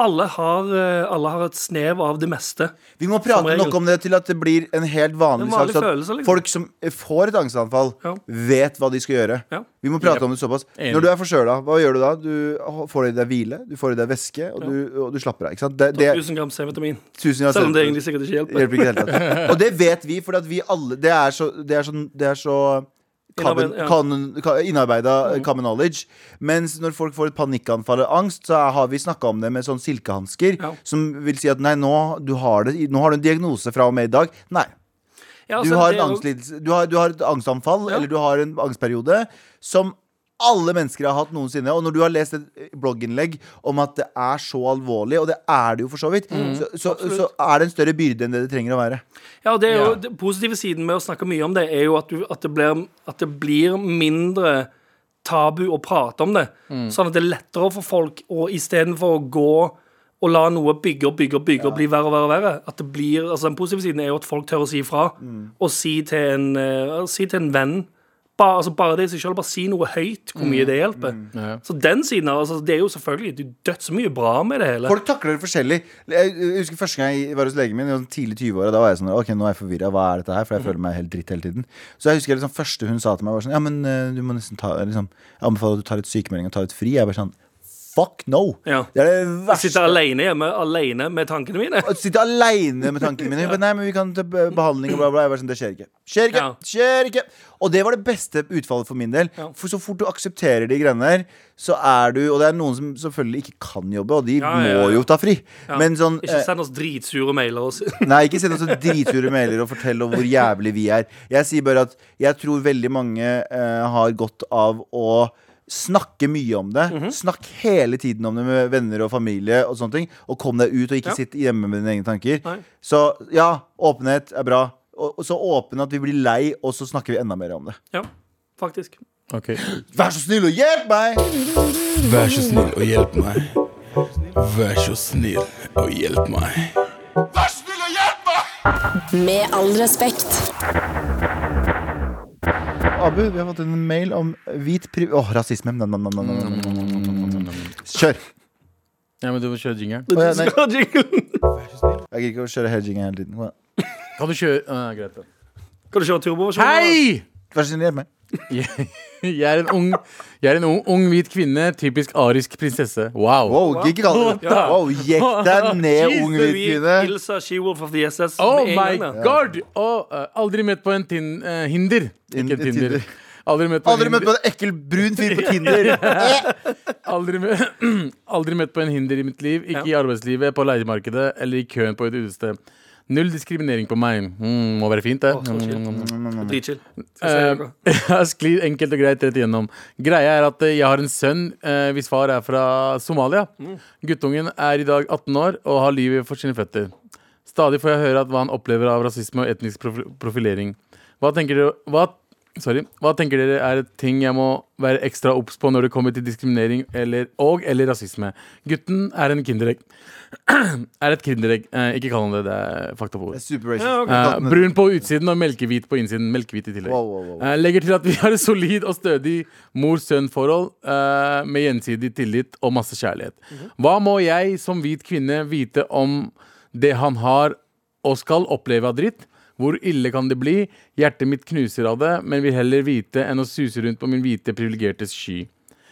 Speaker 4: alle har, eh, alle har et snev av det meste.
Speaker 2: Vi må prate
Speaker 4: noe
Speaker 2: nok om det til at det blir en helt vanlig
Speaker 4: En
Speaker 2: sak. så at
Speaker 4: følelse, liksom.
Speaker 2: Folk som får et angstanfall,
Speaker 4: Ja.
Speaker 2: vet hva de skal gjøre.
Speaker 4: Ja.
Speaker 2: Vi må prate om det såpass.
Speaker 3: Enig.
Speaker 2: Når du er forkjøla, hva gjør du da? Du får i deg hvile, du får i deg væske, og, du, og du slapper av. Ikke sant? Det, det,
Speaker 4: 1000 gram C-vitamin. Selv om det egentlig sikkert ikke hjelper.
Speaker 2: hjelper ikke. Og det vet vi, for vi alle Det er så, det er så, det er så
Speaker 4: Ja.
Speaker 2: innarbeida
Speaker 4: Mm.
Speaker 2: common knowledge. Mens når folk får et panikkanfall av angst, så har vi snakka om det med sånn silkehansker.
Speaker 4: Ja.
Speaker 2: Som vil si at nei, nå, du har det, nå har du en diagnose fra og med i dag. Nei.
Speaker 4: Ja,
Speaker 2: Du
Speaker 4: altså,
Speaker 2: har, en
Speaker 4: er jo-
Speaker 2: du, har, du har et angstanfall, eller du har en angstperiode, som alle mennesker har hatt noensinne. Og når du har lest et blogginnlegg om at det er så alvorlig, og det er det jo for så vidt,
Speaker 4: Mm.
Speaker 2: så, så, så er det en større byrde enn det det trenger å være.
Speaker 4: Ja, og det er jo
Speaker 3: Ja.
Speaker 4: Den positive siden med å snakke mye om det, er jo at, du, at, det, blir, at det blir mindre tabu å prate om det. Sånn at det er lettere for folk å istedenfor å gå og la noe bygge og bygge og bygge og bli verre og verre og verre. At det blir, altså Den positive siden er jo at folk tør å si ifra. Og si til en, uh, si til en venn bare, altså bare det i seg selv, bare si noe høyt, hvor mye det hjelper.
Speaker 3: Ja.
Speaker 4: Så den siden av altså, Det er jo selvfølgelig Det er dødsmye bra med det hele.
Speaker 2: Folk takler det forskjellig. Jeg husker Første gang jeg var hos legen min, i sånn tidlig 20-åra, da var jeg sånn Ok, nå er jeg forvirra. Hva er dette her? For jeg føler meg helt dritt hele tiden. Så jeg husker liksom første hun sa til meg, var sånn Ja, men eh, du må nesten ta liksom, Jeg anbefaler at du tar litt sykemelding og tar litt fri. Jeg bare sånn Fuck no!
Speaker 4: Ja.
Speaker 2: Det er det verste.
Speaker 4: sitter alene hjemme alene med tankene mine.
Speaker 2: Sitte aleine med tankene mine. Nei, men vi kan ta behandling og bla, bla. Sånn, Det skjer ikke. Skjer ikke.
Speaker 4: Ja.
Speaker 2: Skjer ikke. Og det var det beste utfallet for min del.
Speaker 4: Ja.
Speaker 2: For så fort du aksepterer de greiene der, så er du Og det er noen som selvfølgelig ikke kan jobbe, og de må jo ta fri. Men sånn
Speaker 4: Ikke
Speaker 2: eh,
Speaker 4: send oss dritsure mailer. Også.
Speaker 2: Nei, ikke send oss dritsure mailer og fortell om hvor jævlig vi er. Jeg sier bare at jeg tror veldig mange uh, har godt av å snakke mye om det.
Speaker 4: Mhm.
Speaker 2: Snakk hele tiden om det med venner og familie og sånne ting. Og kom deg ut, og ikke
Speaker 4: Ja.
Speaker 2: sitt hjemme med dine egne tanker.
Speaker 4: Nei.
Speaker 2: Så ja, åpenhet er bra. Og, og så åpen at vi blir lei, og så snakker vi enda mer om det.
Speaker 4: Ja, faktisk.
Speaker 3: okay.
Speaker 2: Vær så snill og hjelp meg!
Speaker 5: Vær så snill og hjelp meg. Vær så snill og hjelp meg.
Speaker 1: Vær så snill og hjelp meg!
Speaker 6: Med all respekt.
Speaker 2: Abu, vi har fått en mail om hvit priv... Åh, rasisme. Kjør!
Speaker 3: Ja, men du må kjøre jingeren.
Speaker 2: Å, ja, nei. Jeg gidder ikke å kjøre hele jingeren hele tiden.
Speaker 3: Kan du kjøre uh, Greit. da.
Speaker 4: Kan du kjøre turbo?
Speaker 3: Kjøre- Hei!
Speaker 2: Vær så snill, hjelp meg.
Speaker 3: Jeg, jeg er en ung Jeg er en ung, ung hvit kvinne. Typisk arisk prinsesse. Wow.
Speaker 2: Wow,
Speaker 4: Ja.
Speaker 2: Wow, Jekk deg ned, ung hvit kvinne.
Speaker 4: Ilsa She-Wolf of the SS.
Speaker 3: Oh my god! Og, uh, aldri møtt på en tin, uh, hinder. Ikke en Tinder.
Speaker 2: Tinder.
Speaker 3: Aldri møtt på en
Speaker 2: Aldri møtt på en ekkel brun fyr på Tinder.
Speaker 3: Aldri, mø- aldri møtt på en hinder i mitt liv. Ikke i arbeidslivet, på leiemarkedet eller i køen på et utested. Null diskriminering på meg. Mm, må være fint, det.
Speaker 4: Å.
Speaker 3: Mm.
Speaker 4: Dritchill.
Speaker 3: Eh, Jeg sklir enkelt og greit rett igjennom. Greia er at eh, jeg har en sønn uh, hvis far er fra Somalia. Guttungen er i dag 18 år og har livet for sine føtter. Stadig får jeg høre hva han opplever av rasisme og etnisk profilering. Hva tenker dere hva, sorry, hva tenker dere er ting jeg må være ekstra obs på når det kommer til diskriminering eller, og eller rasisme? Gutten er en kinderegg. er et kinderegg. Eh, ikke kall han det. Det er fakta på ord.
Speaker 4: Ja, okay.
Speaker 3: Eh, brun på utsiden og melkehvit på innsiden. Melkehvit i tillegg.
Speaker 2: Wow, wow, wow.
Speaker 3: Eh, legger til at vi har et solid og stødig mor-sønn-forhold eh, med gjensidig tillit og masse kjærlighet. Hva må jeg som hvit kvinne vite om det han har og skal oppleve av dritt? Hvor ille kan det bli? Hjertet mitt knuser av det, men vil heller vite enn å suse rundt på min hvite, privilegerte sky.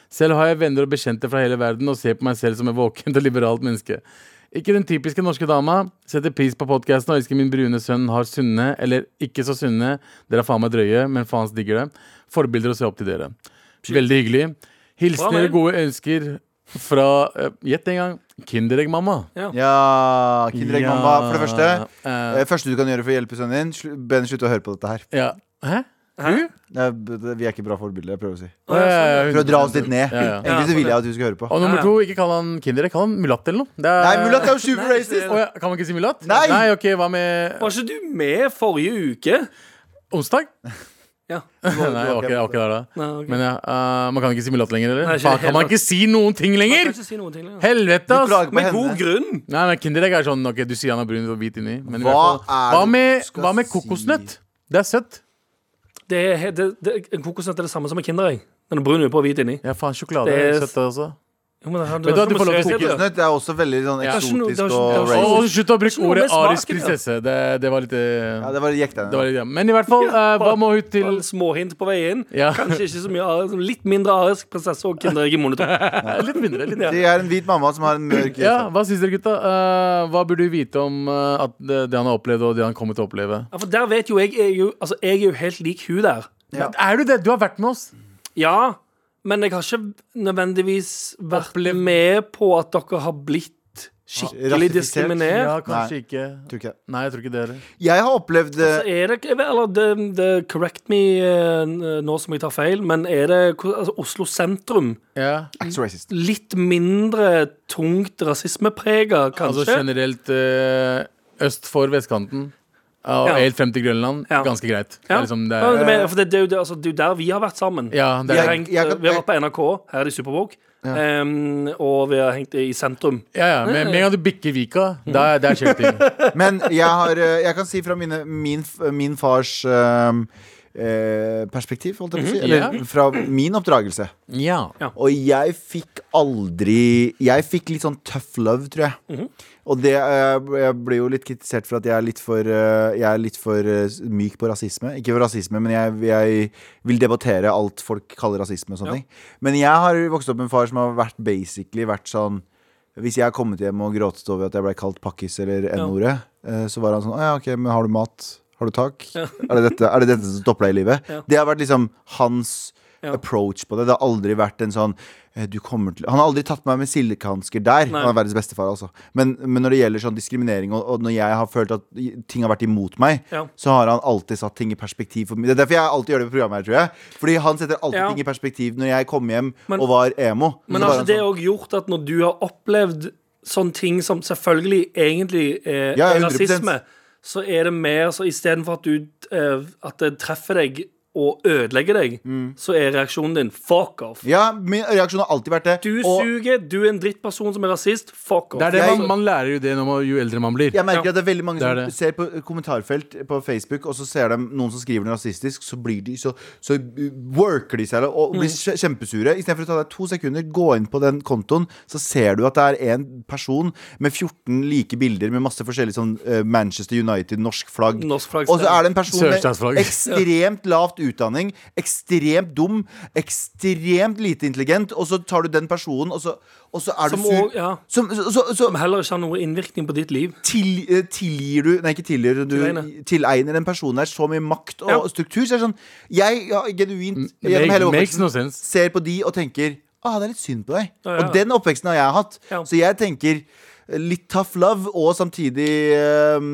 Speaker 3: Selv har jeg venner og bekjente fra hele verden og ser på meg selv som et våkent og liberalt menneske. Ikke den typiske norske dama. Setter pris på podkasten og elsker min brune sønn har sunne, eller ikke så sunne. Dere er faen meg drøye, men faens digger det. Forbilder å se opp til dere. Veldig hyggelig. Hilsener
Speaker 4: og
Speaker 3: gode ønsker fra Gjett Gjett en gang. Kinderegg-mamma.
Speaker 2: Ja, Kinderegg-mamma. For det første, det første du kan gjøre for å hjelpe sønnen din, Ben, slutt å høre på dette her.
Speaker 3: ja. Hæ?
Speaker 2: Hæ? er, vi er ikke bra forbilder, jeg prøver å si.
Speaker 3: Å, ja, ja, ja,
Speaker 2: For å dra oss litt ned.
Speaker 3: Ja, ja.
Speaker 2: Egentlig så vil jeg at du skal høre på.
Speaker 3: Og nummer
Speaker 4: Ja, ja.
Speaker 3: to, ikke kall han Kinderegg, kall han mulatt eller noe. Det er-
Speaker 2: Nei, mulatt er jo super racist!
Speaker 3: Oh, ja. Kan man ikke si mulatt?
Speaker 2: Nei!
Speaker 3: ok, hva med
Speaker 4: Var ikke du med forrige uke?
Speaker 3: onsdag?
Speaker 4: Ja.
Speaker 3: Nei, jeg var ikke, jeg var ikke der da.
Speaker 4: Nei, ok.
Speaker 3: Men ja, eh, man kan ikke si mulatt lenger, eller?
Speaker 4: Nei, ikke
Speaker 3: Faen, kan man ikke si noen ting lenger?
Speaker 4: si noen ting lenger.
Speaker 3: Helvete, ass!
Speaker 2: klager på
Speaker 4: Med
Speaker 2: henne.
Speaker 4: god grunn.
Speaker 3: Nei, men Kinderegg er sånn Ok, du sier han er brun og hvit inni. Men i
Speaker 2: Hva
Speaker 3: hvert fall-
Speaker 2: er
Speaker 3: hva
Speaker 2: det
Speaker 3: med,
Speaker 2: skal
Speaker 3: hva med
Speaker 2: si?
Speaker 3: kokosnøtt? Det er søtt.
Speaker 4: Det er, he- det, det, en kokosnøtt er det samme som en Kinderegg. Den er brun på og hvit inni.
Speaker 3: Ja, faen, sjokolade
Speaker 4: Det
Speaker 3: er
Speaker 4: er-
Speaker 3: søtt, altså.
Speaker 4: Jo, men det
Speaker 3: du
Speaker 4: det har
Speaker 3: får lov til å
Speaker 4: søthet.
Speaker 2: Kokosnøtt er også veldig sånn eksotisk
Speaker 4: Det er
Speaker 2: og
Speaker 4: det er
Speaker 2: racist.
Speaker 3: slutt å bruke
Speaker 4: Det er
Speaker 3: ordet arisk prinsesse. Det, det var litt eh,
Speaker 2: Ja, det var
Speaker 3: det litt, ja. Men i hvert fall, eh, hva må hun til
Speaker 4: Småhint på vei inn.
Speaker 3: Ja.
Speaker 4: Kanskje ikke så mye arisk, Litt mindre arisk prinsesse og Kinderegg i monitor.
Speaker 3: Litt mindre. litt ja.
Speaker 2: Det er en hvit mamma som har en mørk
Speaker 3: Ja, Hva syns dere, gutta? Uh, hva burde vi vite om uh, at det, det han har opplevd, og det han kommer til å oppleve?
Speaker 4: Ja, for der vet jo jeg, er jo, altså, jeg er jo helt lik hun der.
Speaker 2: Ja.
Speaker 3: Er du det? Du har vært med oss.
Speaker 4: Ja, men jeg har ikke nødvendigvis vært
Speaker 3: Opplevd-
Speaker 4: med på at dere har blitt skikkelig
Speaker 2: Ratifisert?
Speaker 4: diskriminert.
Speaker 3: Ja, kanskje ikke.
Speaker 2: Tror ikke jeg.
Speaker 3: Nei, jeg tror ikke det heller.
Speaker 2: Jeg har opplevd
Speaker 4: Så
Speaker 2: Altså,
Speaker 4: er det, eller det, det Correct me eh, nå som jeg tar feil, men er det altså, Oslo sentrum
Speaker 3: Ja.
Speaker 2: Acts racist.
Speaker 4: litt mindre tungt rasismeprega,
Speaker 3: Altså
Speaker 4: kanskje?
Speaker 3: generelt eh, øst for vestkanten og
Speaker 4: Ja.
Speaker 3: helt frem til Grønland,
Speaker 4: Ja.
Speaker 3: ganske greit. Det er liksom, det
Speaker 4: Ja, men, er- for det, det, er det, altså, det er jo der vi har vært sammen.
Speaker 3: ja,
Speaker 4: Vi
Speaker 3: er,
Speaker 4: har,
Speaker 2: Jeg-
Speaker 4: hengt,
Speaker 2: jeg kan-
Speaker 4: vi har vært på NRK her i Supervåg. Ja. Um, og vi har hengt i sentrum.
Speaker 3: ja, ja. Med med en gang du bikker Vika, da, der skjer det ting.
Speaker 2: Men jeg, har, eh, jeg kan si fra mine, min, min fars eh, eh, perspektiv, holdt jeg på å si. Eller fra min oppdragelse.
Speaker 3: Ja.
Speaker 2: Og jeg fikk aldri Jeg fikk litt sånn tough love, tror jeg. Og det eh, Jeg ble jo litt kritisert for at jeg er litt for eh, Jeg er litt for eh, myk på rasisme. Ikke for rasisme, men jeg, jeg vil debattere alt folk kaller rasisme og sånne
Speaker 4: Ja.
Speaker 2: Men jeg har vokst opp med en far som har vært basically vært sånn Hvis jeg har kommet hjem og grått over at jeg ble kalt pakkis eller N-ordet, ja. så var han sånn Å ja, ok, men har du mat? Har du tak? Er, det dette, er det dette som stopper deg i livet?
Speaker 4: Ja.
Speaker 2: Det har vært liksom hans
Speaker 4: Ja.
Speaker 2: approach på det. Det har aldri vært en sånn eh, du til Han har aldri tatt meg med silkehansker der.
Speaker 4: Nei.
Speaker 2: Han er verdens bestefar, altså. Men, men når det gjelder sånn diskriminering, og, og når jeg har følt at ting har vært imot meg,
Speaker 4: Ja.
Speaker 2: så har han alltid satt ting i perspektiv for meg. Det er derfor jeg alltid gjør det på programmet her, tror jeg. Fordi han setter alltid
Speaker 4: Ja.
Speaker 2: ting i perspektiv når jeg kom hjem
Speaker 4: Men-
Speaker 2: og var emo.
Speaker 4: Men
Speaker 2: altså, det
Speaker 4: har
Speaker 2: sånn,
Speaker 4: òg gjort at når du har opplevd sånne ting som selvfølgelig egentlig er,
Speaker 2: Ja,
Speaker 4: er rasisme, så er det mer så istedenfor at du eh, At det treffer deg og ødelegger deg, så er reaksjonen din fuck off.
Speaker 2: Mm. Ja, min reaksjon har alltid vært det.
Speaker 4: Du
Speaker 2: og
Speaker 4: suger, du er en drittperson som er rasist. Fuck off.
Speaker 3: Det er det man, man lærer jo det når man, jo eldre man blir.
Speaker 2: jeg merker
Speaker 4: Ja.
Speaker 2: at det er veldig mange
Speaker 3: Det er
Speaker 2: som
Speaker 3: det.
Speaker 2: ser på kommentarfelt på Facebook, og så ser de noen som skriver noe rasistisk, så blir de så, så worker de seg og blir mm. kjempesure. Istedenfor å ta deg to sekunder, gå inn på den kontoen, så ser du at det er en person med 14 like bilder med masse forskjellig sånn uh, Manchester United, norsk flagg.
Speaker 4: Norsk flagg
Speaker 2: Og så er det en person med ekstremt lavt utdanning, ekstremt dum, ekstremt lite intelligent, og så tar du den personen, og så, og så er
Speaker 4: Som
Speaker 2: du sur
Speaker 4: også- ja.
Speaker 2: som, så, så, så
Speaker 4: Som heller ikke har noe innvirkning på ditt liv.
Speaker 2: til, eh, tilgir du Nei, ikke tilgir du
Speaker 4: Tilegner.
Speaker 2: tilegner den personen der så mye makt og
Speaker 4: Ja.
Speaker 2: struktur. Så er det sånn Jeg ja, genuint gjennom
Speaker 3: Make,
Speaker 2: hele
Speaker 3: makes no
Speaker 2: oppveksten
Speaker 3: sense.
Speaker 2: ser på de og tenker Ah, det er litt synd på deg.
Speaker 4: Ja, ja.
Speaker 2: Og den oppveksten har jeg hatt.
Speaker 4: Ja.
Speaker 2: Så jeg tenker litt tough love, og samtidig eh,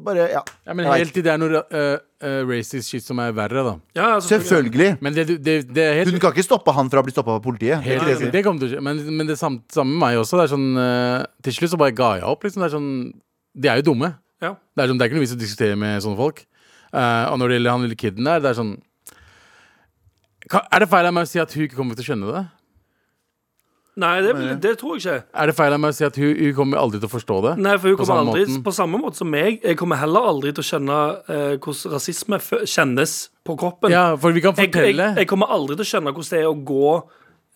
Speaker 2: bare Ja.
Speaker 3: Ja, men helt til det er noe uh, uh, racist shit som er verre, da.
Speaker 4: Ja,
Speaker 2: Selvfølgelig.
Speaker 3: Men det, det, det er helt
Speaker 2: Hun kan ikke stoppe han fra å bli stoppa av politiet.
Speaker 3: Helt
Speaker 2: ikke det.
Speaker 3: Det kommer til å skje. Men, men det samme, samme med meg også. Det er sånn, til slutt så bare ga jeg opp. Liksom. Det er sånn, de er jo dumme.
Speaker 4: Ja.
Speaker 3: Det er, sånn, det er ikke noe vits å diskutere med sånne folk. Eh, og når det gjelder han lille kiden der, det er sånn Er det feil av meg å si at hun ikke kommer til å skjønne det?
Speaker 4: Nei, det, det tror jeg ikke.
Speaker 3: Er det feil av meg å si at hun, hun kommer aldri til å forstå det?
Speaker 4: Nei, for hun kommer aldri
Speaker 3: måten.
Speaker 4: På samme måte som meg. Jeg kommer heller aldri til å skjønne eh, hvordan rasisme kjennes på kroppen.
Speaker 3: Ja, for vi kan
Speaker 4: jeg, jeg,
Speaker 3: fortelle
Speaker 4: jeg kommer aldri til å skjønne hvordan det er å gå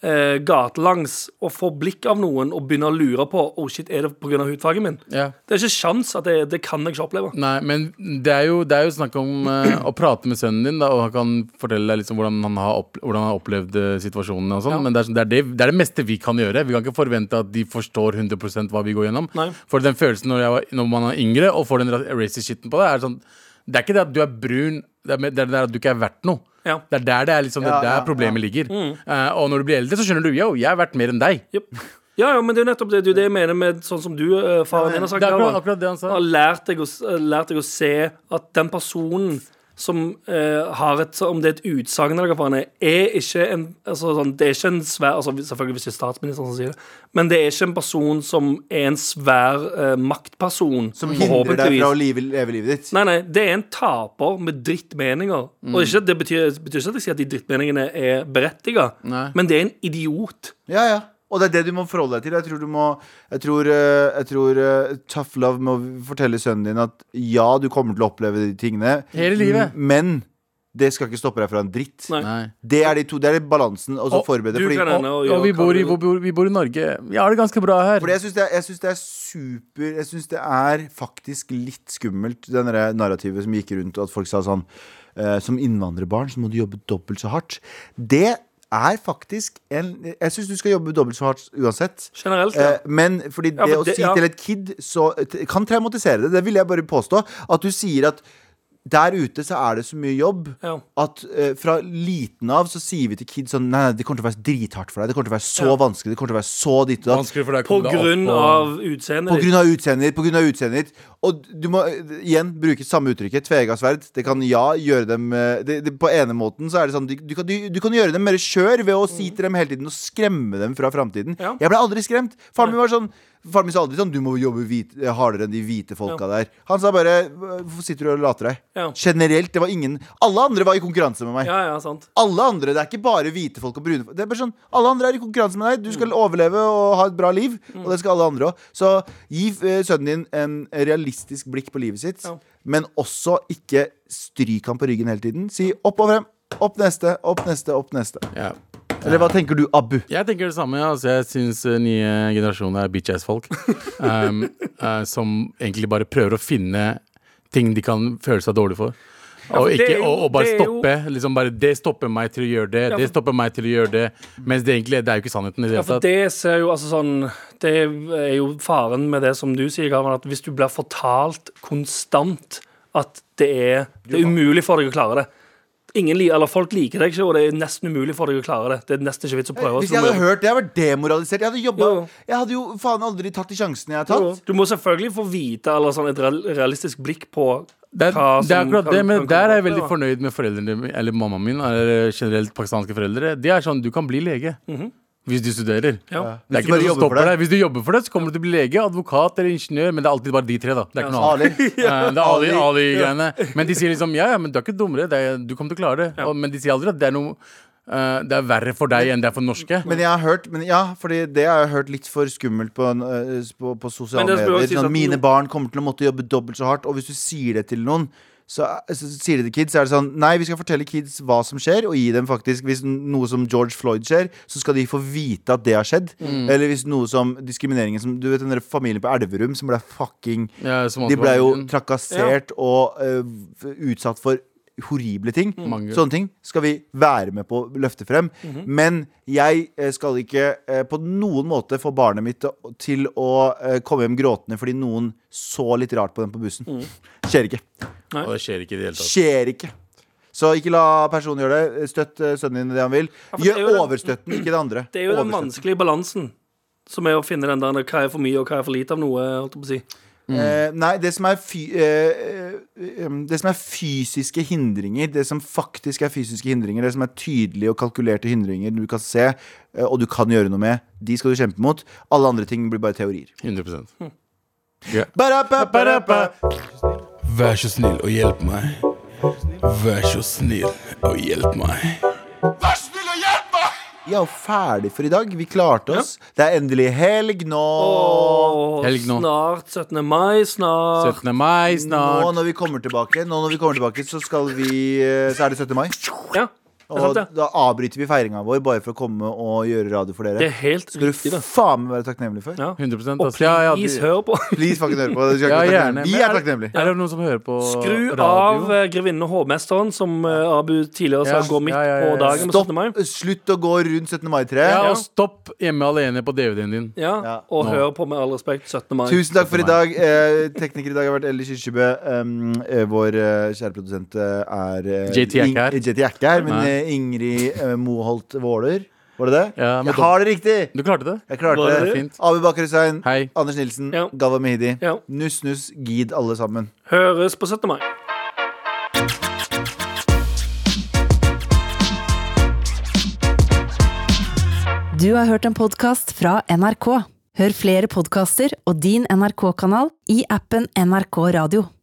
Speaker 4: eh, gatelangs og få blikk av noen og begynne å lure på Oh shit, er det pga. hudfargen min.
Speaker 3: ja.
Speaker 4: Det er ikke sjans at det, det kan jeg ikke oppleve.
Speaker 3: Nei, men det er jo, det er jo snakk om eh, å prate med sønnen din, da, og han kan fortelle deg liksom hvordan han har, opp, hvordan han har opplevd eh, situasjonene og sånn.
Speaker 4: Ja.
Speaker 3: Men det er, det, er det, det er det meste vi kan gjøre. Vi kan ikke forvente at de forstår 100% hva vi går gjennom.
Speaker 4: Nei.
Speaker 3: For den følelsen når, var, når man er yngre og får den ra- racist shitten på deg, er sånn Det er ikke det at du er brun, det er, det er at du ikke er verdt noe.
Speaker 4: Ja.
Speaker 3: Det er der, det er liksom, det
Speaker 2: Ja,
Speaker 3: er der
Speaker 2: ja,
Speaker 3: problemet ligger. Uh, og når du blir eldre, så skjønner du yo, jeg er verdt mer enn deg.
Speaker 4: Yep. Ja, ja, men det er jo nettopp det, det, jeg mener med sånn som du, uh, faren din, har sagt.
Speaker 3: Det er akkurat, akkurat det han sa.
Speaker 4: har lært deg, å, eh, lært deg å se at den personen som eh, har et Om det er et utsagn eller hva faen er, er ikke en altså, sånn, Det er ikke en svær altså, Selvfølgelig hvis det er statsministeren som sier det, men det er ikke en person som er en svær eh, maktperson.
Speaker 2: Som hindrer deg fra å leve, leve livet ditt.
Speaker 4: Nei, nei, det er en taper med drittmeninger.
Speaker 3: Mm.
Speaker 4: Og ikke, det betyr, det betyr ikke at jeg sier at de drittmeningene er berettiga, men det er en idiot.
Speaker 2: Ja, ja. Og det er det du må forholde deg til. Jeg tror du må Jeg tror, eh, jeg tror eh, Tough Love må fortelle sønnen din at ja, du kommer til å oppleve de tingene,
Speaker 3: Hele livet.
Speaker 2: men det skal ikke stoppe deg fra en dritt.
Speaker 4: Nei.
Speaker 2: Det er de to, det er balansen, og så
Speaker 3: Og
Speaker 2: forberede. Fordi,
Speaker 3: og,
Speaker 4: Og
Speaker 3: vi bor, i, vi, bor, i Norge. Vi har det ganske bra her.
Speaker 2: fordi jeg syns det, synes det er super Jeg syns det er faktisk litt skummelt, det narrativet som gikk rundt, og at folk sa sånn uh, Som innvandrerbarn så må du jobbe dobbelt så hardt. Det er faktisk en Jeg syns du skal jobbe dobbelt så hardt uansett.
Speaker 4: Generelt, ja.
Speaker 2: Eh, men fordi
Speaker 4: Ja,
Speaker 2: det å si
Speaker 4: ja.
Speaker 2: til et kid så, kan traumatisere det. Det vil jeg bare påstå. At du sier at der ute så er det så mye jobb
Speaker 4: Ja.
Speaker 2: at eh, fra liten av så sier vi til kids sånn Nei, nei, det kommer til å være drithardt for deg. Det kommer til å være så
Speaker 4: Ja.
Speaker 2: vanskelig. Det kommer til å være så ditt og datt.
Speaker 4: På grunn av utseendet ditt.
Speaker 2: På grunn av utseendet ditt. Og du må eh, igjen bruke samme uttrykket, tvega sverd. Det kan ja gjøre dem eh, det, det, På ene måten så er det sånn du, du, kan, du, du kan gjøre dem mer skjør ved å si til dem hele tiden og skremme dem fra framtiden.
Speaker 4: Ja.
Speaker 2: Jeg ble aldri skremt. Faren min var sånn Faren min sa aldri sånn 'du må jobbe hvit, hardere enn de hvite folka der'. Han sa bare 'hvorfor sitter du og later deg'?
Speaker 4: Ja.
Speaker 2: Generelt. Det var ingen Alle andre var i konkurranse med meg.
Speaker 4: Ja, ja, sant.
Speaker 2: Alle andre, Det er ikke bare hvite folk og brune folk. Det er bare sånn, Alle andre er i konkurranse med deg. Du skal overleve og ha et bra liv. Og det skal alle andre òg. Så gi eh, sønnen din en realistisk blikk på livet sitt.
Speaker 4: Ja.
Speaker 2: Men også ikke stryk ham på ryggen hele tiden. Si opp og frem. Opp neste, opp neste, opp neste.
Speaker 3: Ja.
Speaker 2: Eller hva tenker du, Abu?
Speaker 3: Jeg tenker det samme. Altså, jeg syns uh, nye generasjoner er bitch-ass-folk. Um, uh, som egentlig bare prøver å finne ting de kan føle seg dårlig for. Og, ikke, og, og bare stoppe. Liksom bare, det stopper meg til å gjøre det. Det stopper meg til å gjøre det. Mens det egentlig det er jo ikke sannheten. i det
Speaker 4: Ja, for det ser jo altså sånn Det er jo faren med det som du sier, Galvan, at hvis du blir fortalt konstant at det er, det er umulig for deg å klare det Ingen, li- eller Folk liker deg ikke, og det er nesten umulig for deg å klare det. Det er nesten ikke vits å prøve.
Speaker 2: Hvis jeg hadde hørt det, jeg hadde vært demoralisert. Jeg hadde jobba
Speaker 4: Jo.
Speaker 2: Jeg hadde jo faen aldri tatt de sjansene jeg har
Speaker 4: Jo,
Speaker 2: tatt.
Speaker 4: Du må selvfølgelig få vite eller sånn et realistisk blikk på
Speaker 3: Det er,
Speaker 4: som
Speaker 3: det er akkurat det, men
Speaker 4: kan
Speaker 3: der er jeg veldig fornøyd med foreldrene mine, eller mammaen min, eller generelt pakistanske foreldre. De er sånn, du kan bli lege. Hvis du studerer.
Speaker 4: Ja.
Speaker 3: Det er
Speaker 2: Hvis
Speaker 3: ikke
Speaker 2: du
Speaker 3: noe som stopper
Speaker 2: det.
Speaker 3: deg. Hvis du jobber for det, så kommer du til å bli lege, advokat eller ingeniør, men det er alltid bare de tre, da. Det er ikke noe annet.
Speaker 2: Ali.
Speaker 3: Eh, Det er Ali, Ali-greiene. Men de sier liksom ja, ja, men du er ikke dummere. Det er, du kommer til å klare det.
Speaker 4: Ja.
Speaker 3: Men de sier aldri at det er noe Uh, Det er verre for deg enn det er for norske.
Speaker 2: Men jeg har hørt men Ja, fordi det har jeg hørt litt for skummelt på, uh, på, på sosiale medier.
Speaker 4: Si
Speaker 2: Sånn, mine barn kommer til å måtte jobbe dobbelt så hardt. Og hvis du sier det til noen, så, så sier de til kids, så er det sånn Nei, vi skal fortelle kids hva som skjer, og gi dem faktisk Hvis noe som George Floyd skjer, så skal de få vite at det har skjedd.
Speaker 3: Mm.
Speaker 2: Eller hvis noe som diskrimineringen som Du vet den der familien på Elverum som ble fucking
Speaker 3: Ja, som
Speaker 2: De ble jo trakassert og uh, utsatt for horrible ting.
Speaker 3: Mange.
Speaker 2: Sånne ting skal vi være med på å løfte frem.
Speaker 4: Mhm.
Speaker 2: Men jeg eh, skal ikke eh, på noen måte få barnet mitt til- å eh, komme hjem gråtende fordi noen så litt rart på den på bussen.
Speaker 4: Mm.
Speaker 2: Skjer ikke.
Speaker 3: Og det skjer ikke i det hele tatt.
Speaker 2: Skjer ikke. Så ikke la personen gjøre det. Støtt sønnen din i det han vil. Gjør
Speaker 4: den-
Speaker 2: overstøtten, ikke det andre.
Speaker 4: Det er jo den vanskelige balansen. Som er å finne den der hva er for mye og hva er for lite av noe. Holdt jeg på å si.
Speaker 2: Eh, nei, det som, er fy, eh, eh, det som er fysiske hindringer, det som faktisk er fysiske hindringer, det som er tydelige og kalkulerte hindringer du kan se, eh, og du kan gjøre noe med, de skal du kjempe mot. Alle andre ting blir bare teorier.
Speaker 3: 100
Speaker 2: Ba-da-ba, ba-da-ba.
Speaker 5: Vær så snill og hjelp meg. Vær så snill og hjelp meg.
Speaker 1: Vær snill hjelp meg!
Speaker 2: Vi er jo ferdig for i dag. Vi klarte oss. Det er endelig helg nå.
Speaker 4: Åh,
Speaker 3: Helg nå.
Speaker 4: Snart 17. mai. Snart
Speaker 3: 17. mai
Speaker 2: Nå
Speaker 3: snart.
Speaker 2: når vi kommer tilbake, nå når vi kommer tilbake så skal vi eh, Så er det 17. mai.
Speaker 4: Ja,
Speaker 2: Og
Speaker 4: sant, ja.
Speaker 2: da avbryter vi feiringa vår bare for å komme og gjøre radio for dere.
Speaker 4: Det er helt
Speaker 2: Skal du
Speaker 4: riktig, det.
Speaker 2: faen meg være takknemlig for.
Speaker 4: Ja.
Speaker 3: 100
Speaker 4: Og
Speaker 3: please, Ja, ja,
Speaker 4: please, hør på.
Speaker 2: Please fucking hør på. Du
Speaker 3: Ja, gjerne.
Speaker 2: Vi er
Speaker 3: er-
Speaker 2: takknemlige.
Speaker 3: Er det noen som hører på
Speaker 4: Skru
Speaker 3: radio?
Speaker 4: av uh, Grevinnen og hovmesteren, som uh, Abu tidligere sa
Speaker 3: Ja,
Speaker 4: går midt
Speaker 3: ja, ja, ja,
Speaker 4: på
Speaker 3: dagen
Speaker 4: dagen med 17. mai.
Speaker 2: Slutt å gå rundt 17. mai-treet.
Speaker 3: Ja,
Speaker 4: Ja.
Speaker 3: og stopp hjemme alene på DVD-en din.
Speaker 4: Ja,
Speaker 2: Ja.
Speaker 4: Og
Speaker 3: Nå.
Speaker 4: hør på Med all respekt 17. mai.
Speaker 2: Tusen takk for i dag. Eh, tekniker i dag har vært Ellie Kyrkjebø. Um, eh, vår uh, kjære produsent er
Speaker 3: JT
Speaker 2: Jack er her, men Ingrid eh, Moholt Våler. Var det det?
Speaker 3: Ja, med
Speaker 2: Jeg har det riktig!
Speaker 3: Du klarte det?
Speaker 2: Jeg klarte
Speaker 4: Var det
Speaker 2: det.
Speaker 4: det?
Speaker 3: Fint.
Speaker 2: Abu Bakar Hussein,
Speaker 3: Hei.
Speaker 2: Anders Nilsen,
Speaker 4: Ja.
Speaker 2: Galva Mehidi.
Speaker 4: Ja.
Speaker 2: Nuss, nuss, gid alle sammen.
Speaker 4: Høres på 17. mai.
Speaker 7: Du har hørt en podkast fra NRK. Hør flere podkaster og din NRK-kanal i appen NRK Radio.